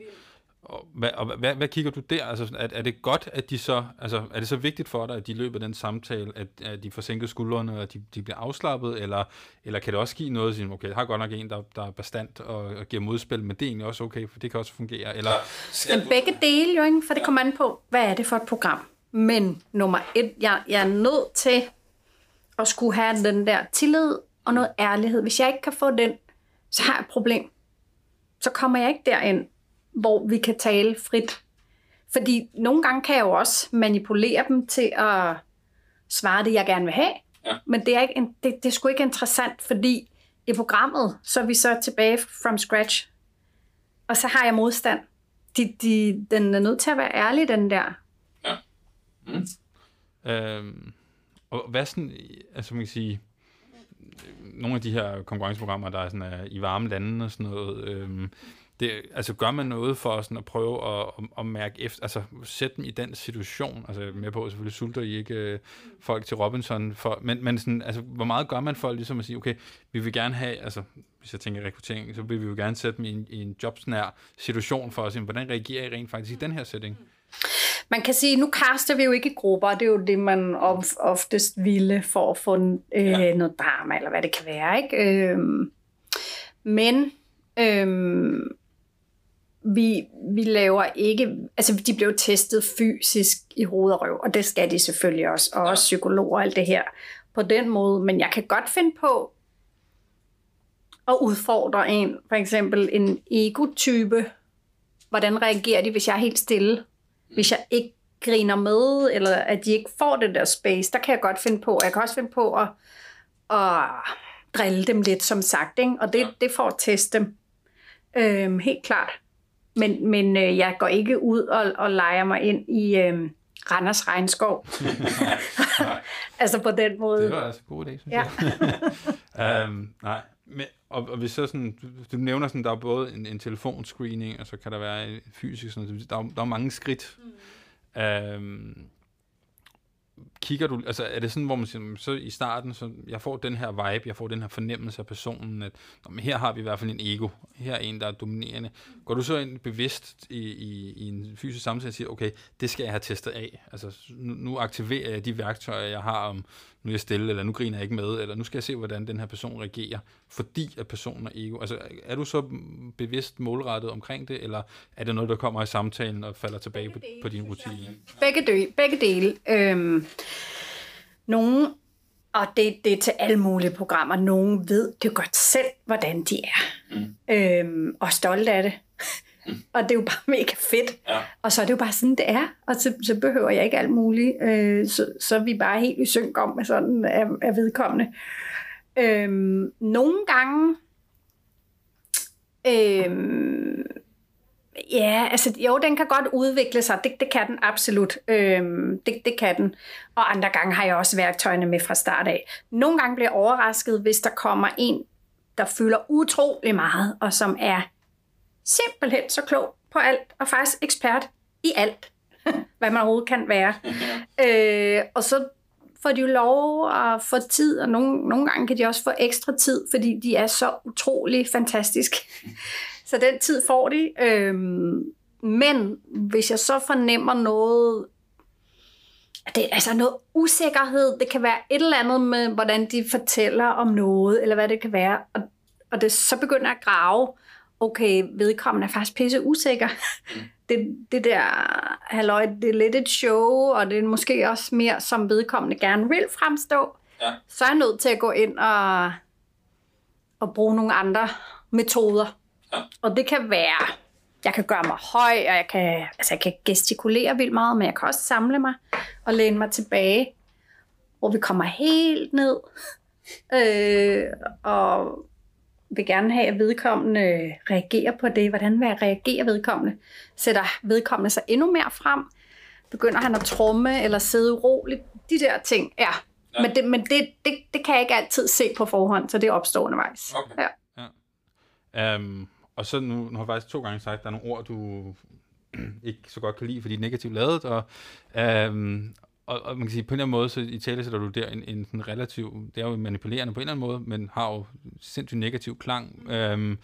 Og, hvad, og hvad, hvad kigger du der? Altså, er, er det godt, at de så, altså, er det så vigtigt for dig, at de løber den samtale, at, at de får sænket skuldrene, og de, de bliver afslappet, eller, eller kan det også give noget, at sige, okay, jeg har godt nok en, der, der er bestandt og, og giver modspil, men det er egentlig også okay, for det kan også fungere, eller, skal begge dele jo, ikke? for det kommer an på, hvad er det for et program. Men nummer et, jeg, jeg er nødt til at skulle have den der tillid og noget ærlighed. Hvis jeg ikke kan få den, så har jeg et problem. Så kommer jeg ikke derind, hvor vi kan tale frit. Fordi nogle gange kan jeg jo også manipulere dem til at svare det, jeg gerne vil have. Ja. Men det er, ikke, det, det er sgu ikke interessant, fordi i programmet, så er vi så tilbage from scratch. Og så har jeg modstand. De, de, den er nødt til at være ærlig, den der. Mm. Øhm, og hvad sådan, altså man kan sige, nogle af de her konkurrenceprogrammer, der er sådan er i varme lande og sådan noget, øhm, det, altså gør man noget for sådan at prøve at, at, at mærke efter, altså sætte dem i den situation, altså med på, at selvfølgelig sulter I ikke øh, folk til Robinson, for, men, men sådan, altså, hvor meget gør man for ligesom at sige, okay, vi vil gerne have, altså hvis jeg tænker rekruttering, så vil vi jo gerne sætte dem i en, i en jobsnær situation for at se, hvordan reagerer I rent faktisk i den her setting? Man kan sige, nu kaster vi jo ikke i grupper, det er jo det, man of, oftest ville for at få øh, ja. noget drama, eller hvad det kan være. Ikke? Øhm, men øhm, vi, vi laver ikke, altså de blev testet fysisk i hoved og røv, og det skal de selvfølgelig også, og også psykologer og alt det her på den måde, men jeg kan godt finde på at udfordre en, for eksempel en ego-type, hvordan reagerer de, hvis jeg er helt stille, hvis jeg ikke griner med, eller at de ikke får det der space, der kan jeg godt finde på, jeg kan også finde på at, at drille dem lidt, som sagt, ikke? og det, det får at teste dem, øhm, helt klart. Men, men øh, jeg går ikke ud og, og leger mig ind i øh, Randers Regnskov. altså på den måde. Det var altså en god idé, synes Ja. jeg. um, nej, men, og, og hvis så sådan, du, nævner sådan, der er både en, en telefonscreening, og så kan der være en fysisk, sådan, der, er, der er mange skridt. Mm. Um, kigger du, altså er det sådan, hvor man siger, "Jamen, så i starten, så jeg får den her vibe, jeg får den her fornemmelse af personen, at nå, men her har vi i hvert fald en ego, her er en, der er dominerende. Går du så ind bevidst i, i, i en fysisk samtale og siger, okay, det skal jeg have testet af, altså nu, nu aktiverer jeg de værktøjer, jeg har om, nu er jeg stille, eller nu griner jeg ikke med, eller nu skal jeg se, hvordan den her person reagerer, fordi at personen er ego. Altså er du så bevidst målrettet omkring det, eller er det noget, der kommer i samtalen og falder tilbage på, på din rutine? Begge, dø, begge dele. Øhm, nogen, og det, det er til alle mulige programmer, nogen ved det godt selv, hvordan de er. Mm. Øhm, og er stolte af det. og det er jo bare mega fedt. Ja. Og så er det jo bare sådan, det er. Og så, så behøver jeg ikke alt muligt. Øh, så, så er vi bare helt i synk om, at sådan er, er vedkommende. Øhm, nogle gange... Øhm, Ja, altså jo, den kan godt udvikle sig. Det, det kan den absolut. Øhm, det, det kan den. Og andre gange har jeg også værktøjerne med fra start af. Nogle gange bliver jeg overrasket, hvis der kommer en, der fylder utrolig meget, og som er simpelthen så klog på alt, og faktisk ekspert i alt, hvad man overhovedet kan være. øh, og så får de jo lov at få tid, og nogle, nogle gange kan de også få ekstra tid, fordi de er så utrolig fantastiske. Så den tid får de. Øhm, men hvis jeg så fornemmer noget, det er altså noget usikkerhed, det kan være et eller andet med, hvordan de fortæller om noget, eller hvad det kan være, og, og det så begynder at grave, okay, vedkommende er faktisk pisse usikker. Det, det der, halløj, det er lidt et show, og det er måske også mere, som vedkommende gerne vil fremstå. Ja. Så er jeg nødt til at gå ind og, og bruge nogle andre metoder. Ja. Og det kan være, jeg kan gøre mig høj, og jeg kan, altså jeg kan gestikulere vildt meget, men jeg kan også samle mig og læne mig tilbage, hvor vi kommer helt ned, øh, og vil gerne have, at vedkommende reagerer på det. Hvordan vil jeg reagere vedkommende? Sætter vedkommende sig endnu mere frem? Begynder han at tromme eller sidde uroligt? De der ting, ja. Ja. Men, det, men det, det, det kan jeg ikke altid se på forhånd, så det opstår undervejs. Okay. Ja. Um, og så nu, nu har jeg faktisk to gange sagt, at der er nogle ord, du ikke så godt kan lide, fordi de er negativt lavet, og, øhm, og, og man kan sige, på en eller anden måde, så i tale sætter du der en, en sådan relativ, det er jo manipulerende på en eller anden måde, men har jo sindssygt negativ klang. Øhm,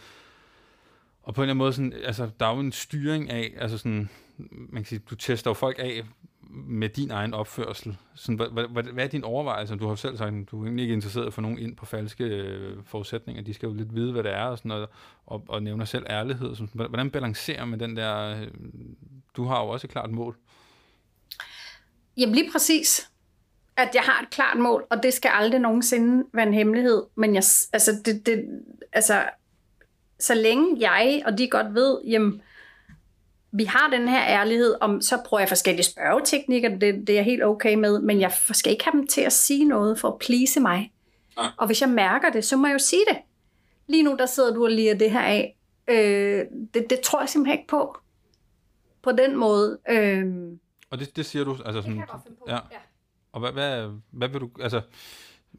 og på en eller anden måde, sådan, altså, der er jo en styring af, altså sådan, man kan sige, du tester jo folk af med din egen opførsel. Sådan, hvad, hvad, hvad, er din overvejelse? Du har selv sagt, at du er egentlig ikke interesseret for nogen ind på falske øh, forudsætninger. De skal jo lidt vide, hvad det er, og, sådan noget, og, og nævner selv ærlighed. Sådan, hvordan balancerer man den der... Øh, du har jo også et klart mål. Jamen lige præcis, at jeg har et klart mål, og det skal aldrig nogensinde være en hemmelighed. Men jeg, altså, det, det, altså, så længe jeg og de godt ved, jamen, vi har den her ærlighed, om så prøver jeg forskellige spørgeteknikker, det, det er jeg helt okay med, men jeg skal ikke have dem til at sige noget for at please mig. Og hvis jeg mærker det, så må jeg jo sige det. Lige nu, der sidder du og liger det her af. Øh, det, det tror jeg simpelthen ikke på. På den måde. Øh, Og det, det siger du, altså sådan... Ja. ja. Og hvad, hvad, hvad, vil du, altså,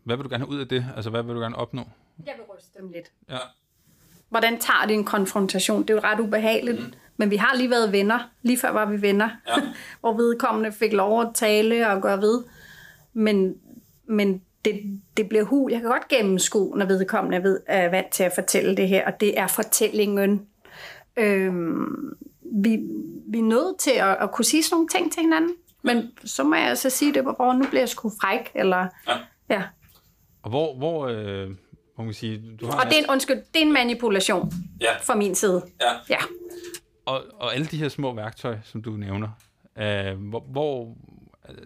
hvad vil du gerne have ud af det? Altså, hvad vil du gerne opnå? Jeg vil ryste dem lidt. Ja. Hvordan tager det en konfrontation? Det er jo ret ubehageligt. Mm. Men vi har lige været venner. Lige før var vi venner. Ja. hvor vedkommende fik lov at tale og gøre ved. Men, men det, det bliver hul. Jeg kan godt gennemskue, når vedkommende er, ved, er vant til at fortælle det her. Og det er fortællingen. Øhm, vi, vi er nødt til at, at kunne sige sådan nogle ting til hinanden. Men så må jeg altså sige det, hvor nu bliver jeg sgu fræk. Eller, Ja. ja. Og hvor, hvor, øh, hvor man sige, du har... Og det er en, undskyld, det er en manipulation Ja. fra min side. Ja. Ja og, og alle de her små værktøjer, som du nævner, øh, hvor, hvor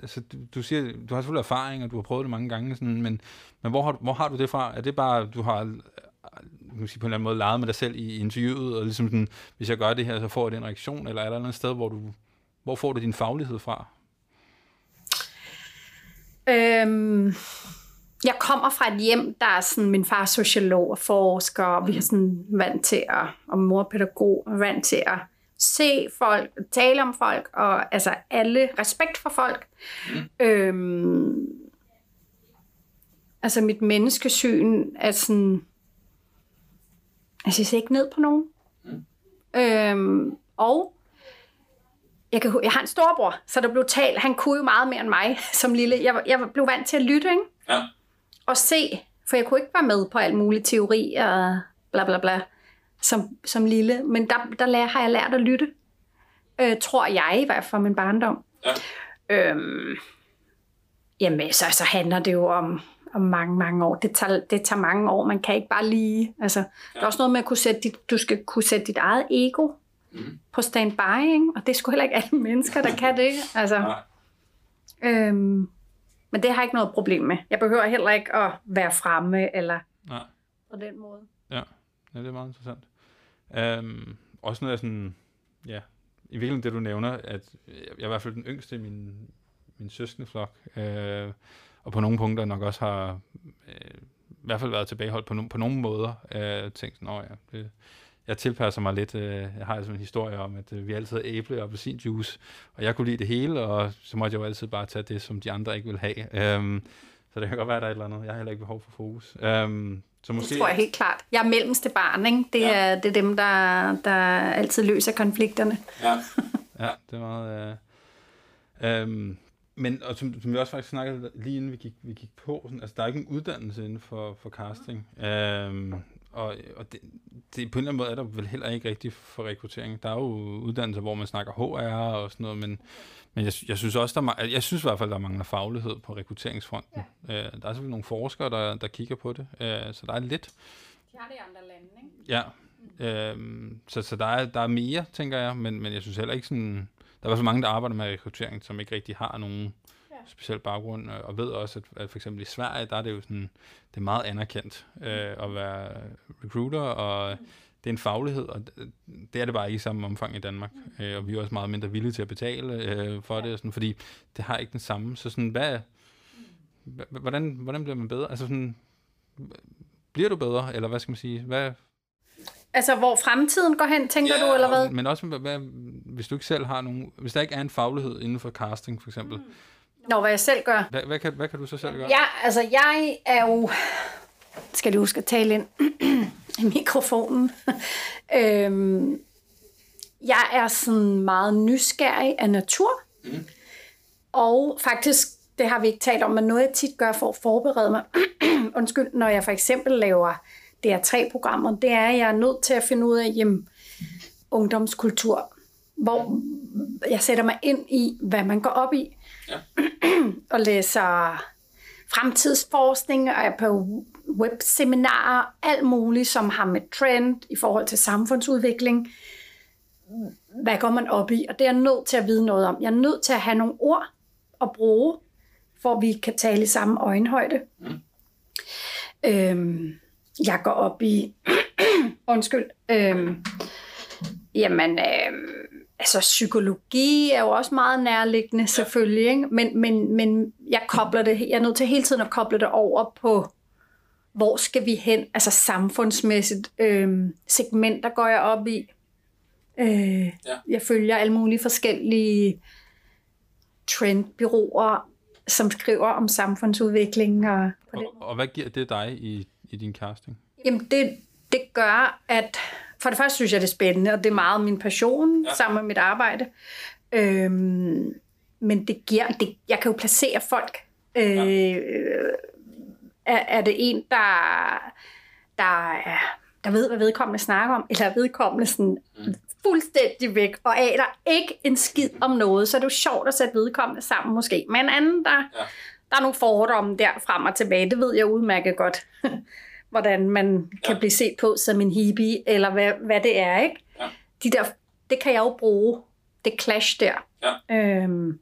altså, du, du siger, du har selvfølgelig erfaring, og du har prøvet det mange gange, sådan, men, men hvor, har, hvor har du det fra? Er det bare, du har øh, nu sige, på en eller anden måde leget med dig selv i interviewet, og ligesom sådan, hvis jeg gør det her, så får jeg den reaktion, eller er der et andet sted, hvor du, hvor får du din faglighed fra? Øhm, jeg kommer fra et hjem, der er sådan, min far er sociolog og forsker, og vi er sådan vant til at, og mor pædagog, og vant til at se folk, tale om folk, og altså alle, respekt for folk. Mm. Øhm, altså mit menneskesyn er sådan, altså jeg ser ikke ned på nogen. Mm. Øhm, og jeg, kan, jeg har en storbror, så der blev talt, han kunne jo meget mere end mig som lille. Jeg, jeg blev vant til at lytte, ikke? Ja. Og se, for jeg kunne ikke være med på alt muligt teori og bla bla bla som, som lille. Men der, der lærer, har jeg lært at lytte. Øh, tror jeg i hvert fald min barndom. Ja. Øhm, jamen, så, så handler det jo om, om mange, mange år. Det tager, det tager mange år. Man kan ikke bare lige... Altså, ja. Der er også noget med at kunne sætte dit, du skal kunne sætte dit eget ego Mm. på standby, ikke? og det er sgu heller ikke alle mennesker, der kan det. Altså, Nej. øhm, men det har jeg ikke noget problem med. Jeg behøver heller ikke at være fremme eller Nej. på den måde. Ja, ja det er meget interessant. Øhm, også noget af sådan, ja, i virkeligheden det du nævner, at jeg jeg er i hvert fald den yngste i min, min søskendeflok, øh, og på nogle punkter nok også har øh, i hvert fald været tilbageholdt på, no, på nogle måder. Øh, tænkt sådan, ja, det, jeg tilpasser mig lidt. Øh, jeg har altså en historie om, at øh, vi altid havde æble og appelsinjuice, og jeg kunne lide det hele, og så måtte jeg jo altid bare tage det, som de andre ikke ville have. Øh, så det kan godt være, at der er et eller andet. Jeg har heller ikke behov for fokus. Øh, så måske... Det tror jeg helt klart. Jeg er mellemste barn, ikke? Det, Ja. er, det er dem, der, der altid løser konflikterne. Ja. Ja, det er meget... Øh, øhm, men og som, som vi også faktisk snakkede lige inden vi gik, vi gik på, sådan, altså der er ikke en uddannelse inden for, for casting. Øhm, og og det, det, på en eller anden måde er der vel heller ikke rigtigt for rekruttering. Der er jo uddannelser, hvor man snakker HR og sådan noget, men, men jeg, jeg synes også, der, jeg synes i hvert fald, der mangler faglighed på rekrutteringsfronten. Ja. Øh, der er selvfølgelig nogle forskere, der, der kigger på det, øh, så der er lidt, De har det i andre lande, ikke? Ja, øhm, så, så der, er, der er mere, tænker jeg, men, men jeg synes heller ikke sådan... Der er fald mange, der arbejder med rekruttering, som ikke rigtig har nogen. Speciel baggrund, og ved også, at, at for eksempel i Sverige, der er det jo sådan, det er meget anerkendt øh, at være recruiter, og det er en faglighed, og det- er det bare ikke i samme omfang i Danmark. Øh, og vi er også meget mindre villige til at betale øh, for det, og sådan, fordi det har ikke den samme. Så sådan, hvad, hva- hvordan, hvordan bliver man bedre? Altså sådan, bliver du bedre, eller hvad skal man sige? Hvad, Altså, hvor fremtiden går hen, tænker Ja, du, eller hvad? Men også, hvad, hvis du ikke selv har nogen... Hvis der ikke er en faglighed inden for casting, for eksempel, mm. Nå, hvad jeg selv gør. hvad, hvad, kan, hvad kan du så selv gøre? Ja, altså, jeg er jo... Skal lige huske at tale ind i mikrofonen. øhm, jeg er sådan meget nysgerrig af natur. Mm. Og faktisk, det har vi ikke talt om, men noget jeg tit gør for at forberede mig, undskyld, når jeg for eksempel laver DR3-programmer, det er, at jeg er nødt til at finde ud af, jamen, ungdomskultur, hvor jeg sætter mig ind i, hvad man går op i, Ja. og læser fremtidsforskning, og er på webseminarer, alt muligt, som har med trend i forhold til samfundsudvikling. Hvad går man op i? Og det er jeg nødt til at vide noget om. Jeg er nødt til at have nogle ord at bruge, for at vi kan tale i samme øjenhøjde. Mm. Øhm, jeg går op i... undskyld. Øhm, jamen, øhm, altså psykologi er jo også meget nærliggende, selvfølgelig. Ikke? Men, men, men jeg kobler det, jeg er nødt til hele tiden at koble det over på, hvor skal vi hen, altså samfundsmæssigt. Øhm, segmenter går jeg op i. Øh, Ja. Jeg følger alle mulige forskellige trendbyråer, som skriver om samfundsudvikling. Og Og, og hvad giver det dig i, i din casting? Jamen det, det gør, at for det første synes jeg, det er spændende, og det er meget min passion Ja. ja. sammen med mit arbejde. Øhm, men det giver, det, jeg kan jo placere folk. Øh, er, er det en, der, der, er, der ved, hvad vedkommende snakker om, eller er vedkommende sådan mm. fuldstændig væk, og aner ikke en skid om noget, så er det jo sjovt at sætte vedkommende sammen måske. Men en anden, der, Ja. der er nogle fordomme der frem og tilbage, det ved jeg udmærket godt. hvordan man kan Ja. blive set på som en hippie, eller hvad, hvad det er, ikke? Ja. De der, det kan jeg jo bruge. Det clash der. Ja. Øhm,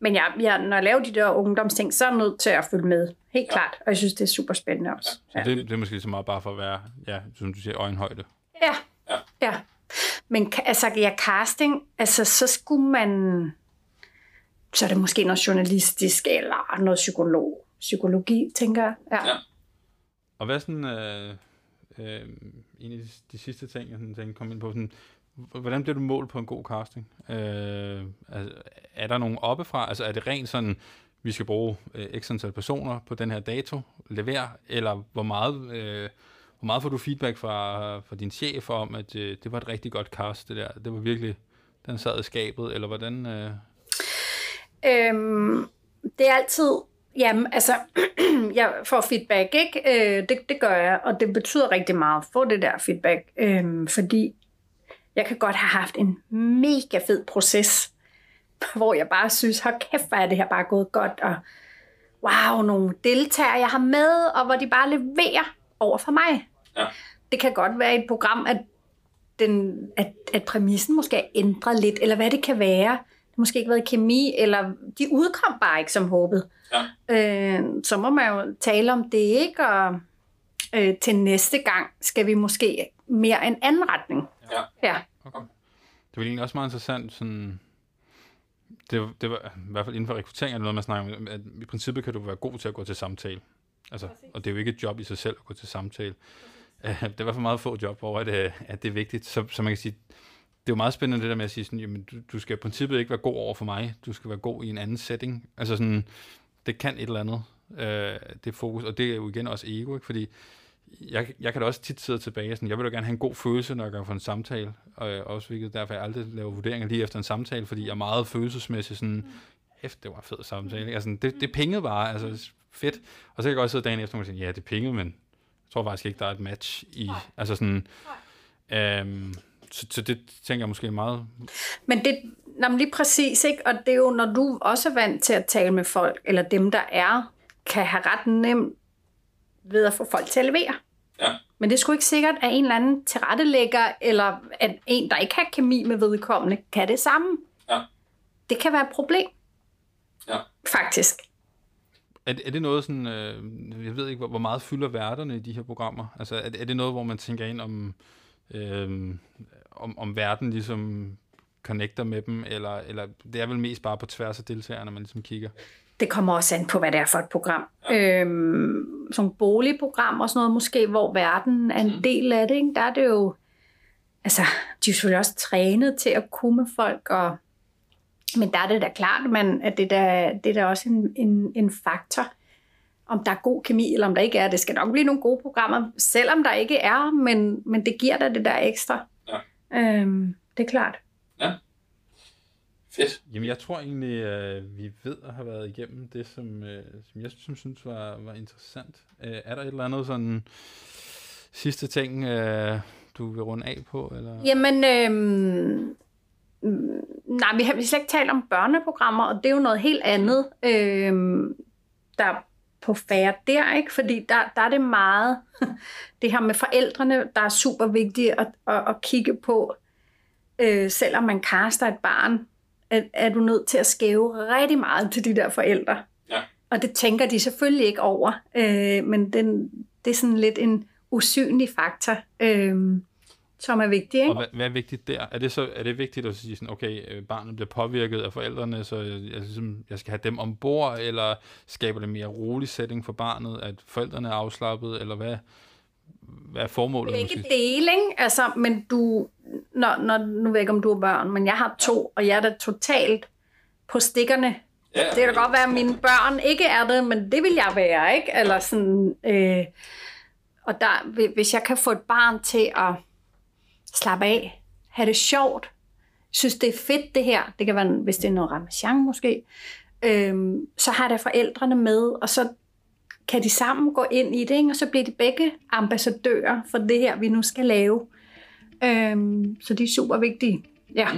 men jeg, jeg, når jeg laver de der ungdomsting, så er jeg nødt til at følge med. Helt Ja. klart. Og jeg synes, det er super spændende også. Så det, det er måske så meget bare for at være, ja, som du siger, øjenhøjde. Ja. Ja. ja. Men altså, ja, casting, altså, så skulle man... Så er det måske noget journalistisk, eller noget psykolog, psykologi, tænker jeg. Ja. Ja. Og hvad sådan, øh, øh, en af de, de sidste ting, jeg sådan tænkte komme ind på, sådan, hvordan bliver du målt på en god casting? Øh, altså, er der nogen oppefra? Altså er det rent sådan, vi skal bruge øh, x antal personer på den her dato, lever, eller hvor meget, øh, hvor meget får du feedback fra, fra din chef om, at øh, det var et rigtig godt cast, det der, det var virkelig, den sad i skabet, eller hvordan... Øh, Øhm, det er altid, jamen altså, jeg får feedback, ikke? Øh, det, det gør jeg, og det betyder rigtig meget at få det der feedback, øhm, fordi jeg kan godt have haft en mega fed proces, hvor jeg bare synes, hold kæft, hvor er det her bare gået godt, og wow, nogle deltagere, jeg har med, og hvor de bare leverer over for mig. Ja. Det kan godt være i et program, at, den, at, at præmissen måske er ændret lidt, eller hvad det kan være. Måske ikke været kemi, eller de udkom bare ikke som håbet. Ja. Øh, så må man jo tale om det, ikke? Og øh, til næste gang skal vi måske mere en anden retning. Ja. Ja. Okay. Det var egentlig også meget interessant, sådan, det, var- det var i hvert fald inden for rekruttering, er det noget, man snakker om, at i princippet kan du være god til at gå til samtale. Altså, og det er jo ikke et job i sig selv at gå til samtale. Uh, det er i hvert fald meget få job, hvor at, at det er vigtigt. Så, så man kan sige, det er jo meget spændende det der med at sige, sådan, jamen, du, du skal i princippet ikke være god over for mig, du skal være god i en anden setting. Altså sådan, det kan et eller andet, uh, det fokus, og det er jo igen også ego, ikke? fordi jeg, jeg kan da også tit sidde tilbage, sådan, jeg vil da gerne have en god følelse, når jeg går for en samtale, og øh, også hvilket derfor jeg aldrig laver vurderinger lige efter en samtale, fordi jeg er meget følelsesmæssig sådan, hæft, det var en fed samtale. ikke? Altså, det, det pingede bare, altså fedt. Og så kan jeg godt sidde dagen efter og sige, ja, det pingede, men jeg tror faktisk ikke, der er et match i, altså sådan, øhm, så, så det tænker jeg måske er meget, Men det men lige præcis, ikke? Og det er jo, når du også er vant til at tale med folk, eller dem, der er, kan have ret nemt ved at få folk til at levere. Ja. Men det er sgu ikke sikkert, at en eller anden tilrettelægger, eller at en, der ikke har kemi med vedkommende, kan det samme. Ja. Det kan være et problem. Ja. Faktisk. Er, det- er det noget sådan, øh, jeg ved ikke, hvor, hvor meget fylder værterne i de her programmer? Altså er, er det noget, hvor man tænker ind om, øh, om, om verden ligesom connecter med dem, eller, eller det er vel mest bare på tværs af deltagerne, man ligesom kigger? Det kommer også an på, hvad det er for et program. Ja. Øhm, sådan nogle boligprogram og sådan noget måske, hvor verden er en del af det. Ikke? Der er det jo... Altså, de er selvfølgelig også trænet til at kunne med folk, og, men der er det da klart, man, at det, der, det er da også en, en, en faktor, om der er god kemi, eller om der ikke er. Det skal nok blive nogle gode programmer, selvom der ikke er, men, men det giver da det der ekstra. Ja. Øhm, det er klart. Fedt. Jamen, jeg tror egentlig, at vi ved at have været igennem det, som, øh, som jeg synes, synes var, var interessant. Øh, er der et eller andet sådan sidste ting, øh, du vil runde af på? Eller? Jamen, øhm, mm, nej, vi har, vi slet ikke talt om børneprogrammer, og det er jo noget helt andet, øhm, der er på færre der, ikke? Fordi der, der er det meget, det her med forældrene, der er super vigtigt at, at, at kigge på. Øh, selvom man kaster et barn, er, er du nødt til at skæve rigtig meget til de der forældre. Ja. Og det tænker de selvfølgelig ikke over, øh, men den, det er sådan lidt en usynlig faktor, øh, som er vigtig. Ikke? Og hvad, hvad er vigtigt der? Er det så er det vigtigt at sige sådan, okay, øh, barnet bliver påvirket af forældrene, så jeg, jeg, ligesom, jeg skal have dem ombord, eller skaber det mere rolig setting for barnet, at forældrene er afslappet, eller hvad, hvad er formålet? Begge måske? dele, ikke? Altså, men du, når, når, nu ved jeg ikke, om du har børn, men jeg har to, og jeg er da totalt på stikkerne. Ja, Det kan da godt være, at mine børn ikke er det, men det vil jeg være, ikke? Eller sådan, øh, og der, hvis jeg kan få et barn til at slappe af, have det sjovt, synes det er fedt det her, det kan være, hvis det er noget ramachan måske, Øhm, så har der forældrene med, og så kan de sammen gå ind i det, ikke? og så bliver de begge ambassadører for det her, vi nu skal lave. Øhm, så de er super vigtige. Ja,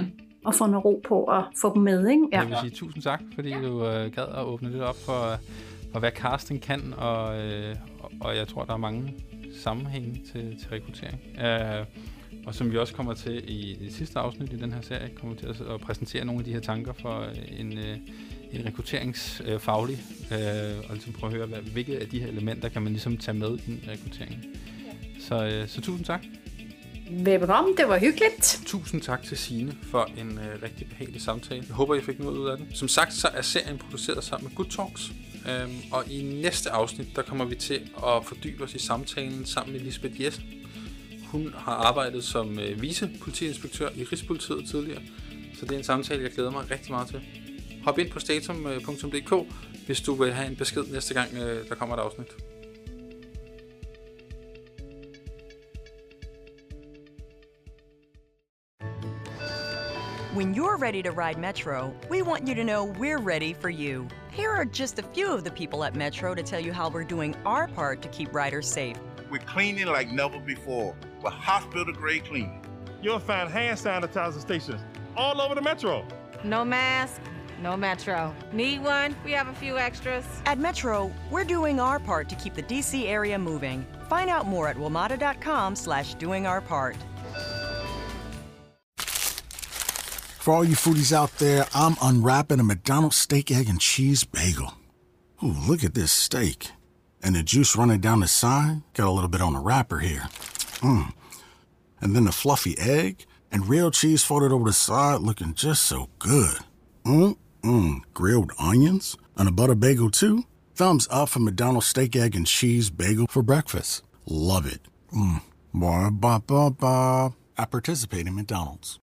og få noget ro på og få dem med. Ikke? Ja. Jeg vil sige tusind tak, fordi du øh, gad at åbne lidt op for, for hvad casting kan, og, øh, og, og jeg tror, der er mange sammenhænge til, til rekruttering. Øh, og som vi også kommer til i det sidste afsnit i den her serie, kommer til at præsentere nogle af de her tanker for en, øh, en rekrutteringsfaglig, øh, og ligesom prøve at høre, hvad, hvilke af de her elementer kan man ligesom tage med i en rekruttering. Så, øh, så tusind tak. Velbekomme, det var hyggeligt. Tusind tak til Sine for en øh, rigtig behagelig samtale. Jeg håber, I fik noget ud af den. Som sagt, så er serien produceret sammen med Good Talks. Øhm, og i næste afsnit, der kommer vi til at fordybe os i samtalen sammen med Lisbeth Jessen. Hun har arbejdet som øh, vicepolitiinspektør i Rigspolitiet tidligere, så det er en samtale, jeg glæder mig rigtig meget til. Hop ind på statum.dk, hvis du vil have en besked næste gang, øh, der kommer et afsnit. When you're ready to ride Metro, we want you to know we're ready for you. Here are just a few of the people at Metro to tell you how we're doing our part to keep riders safe. We're cleaning like never before with hospital grade cleaning. You'll find hand sanitizer stations all over the metro. No mask, no Metro. Need one? We have a few extras. At Metro, we're doing our part to keep the DC area moving. Find out more at WMATA.com slash doing our part. For all you foodies out there, I'm unwrapping a McDonald's steak, egg, and cheese bagel. Ooh, look at this steak. And the juice running down the side. Got a little bit on the wrapper here. Mmm. And then the fluffy egg and real cheese folded over the side looking just so good. Mmm, mmm. Grilled onions and a butter bagel too. Thumbs up for McDonald's steak, egg, and cheese bagel for breakfast. Love it. Mmm. Ba ba ba ba. I participate in McDonald's.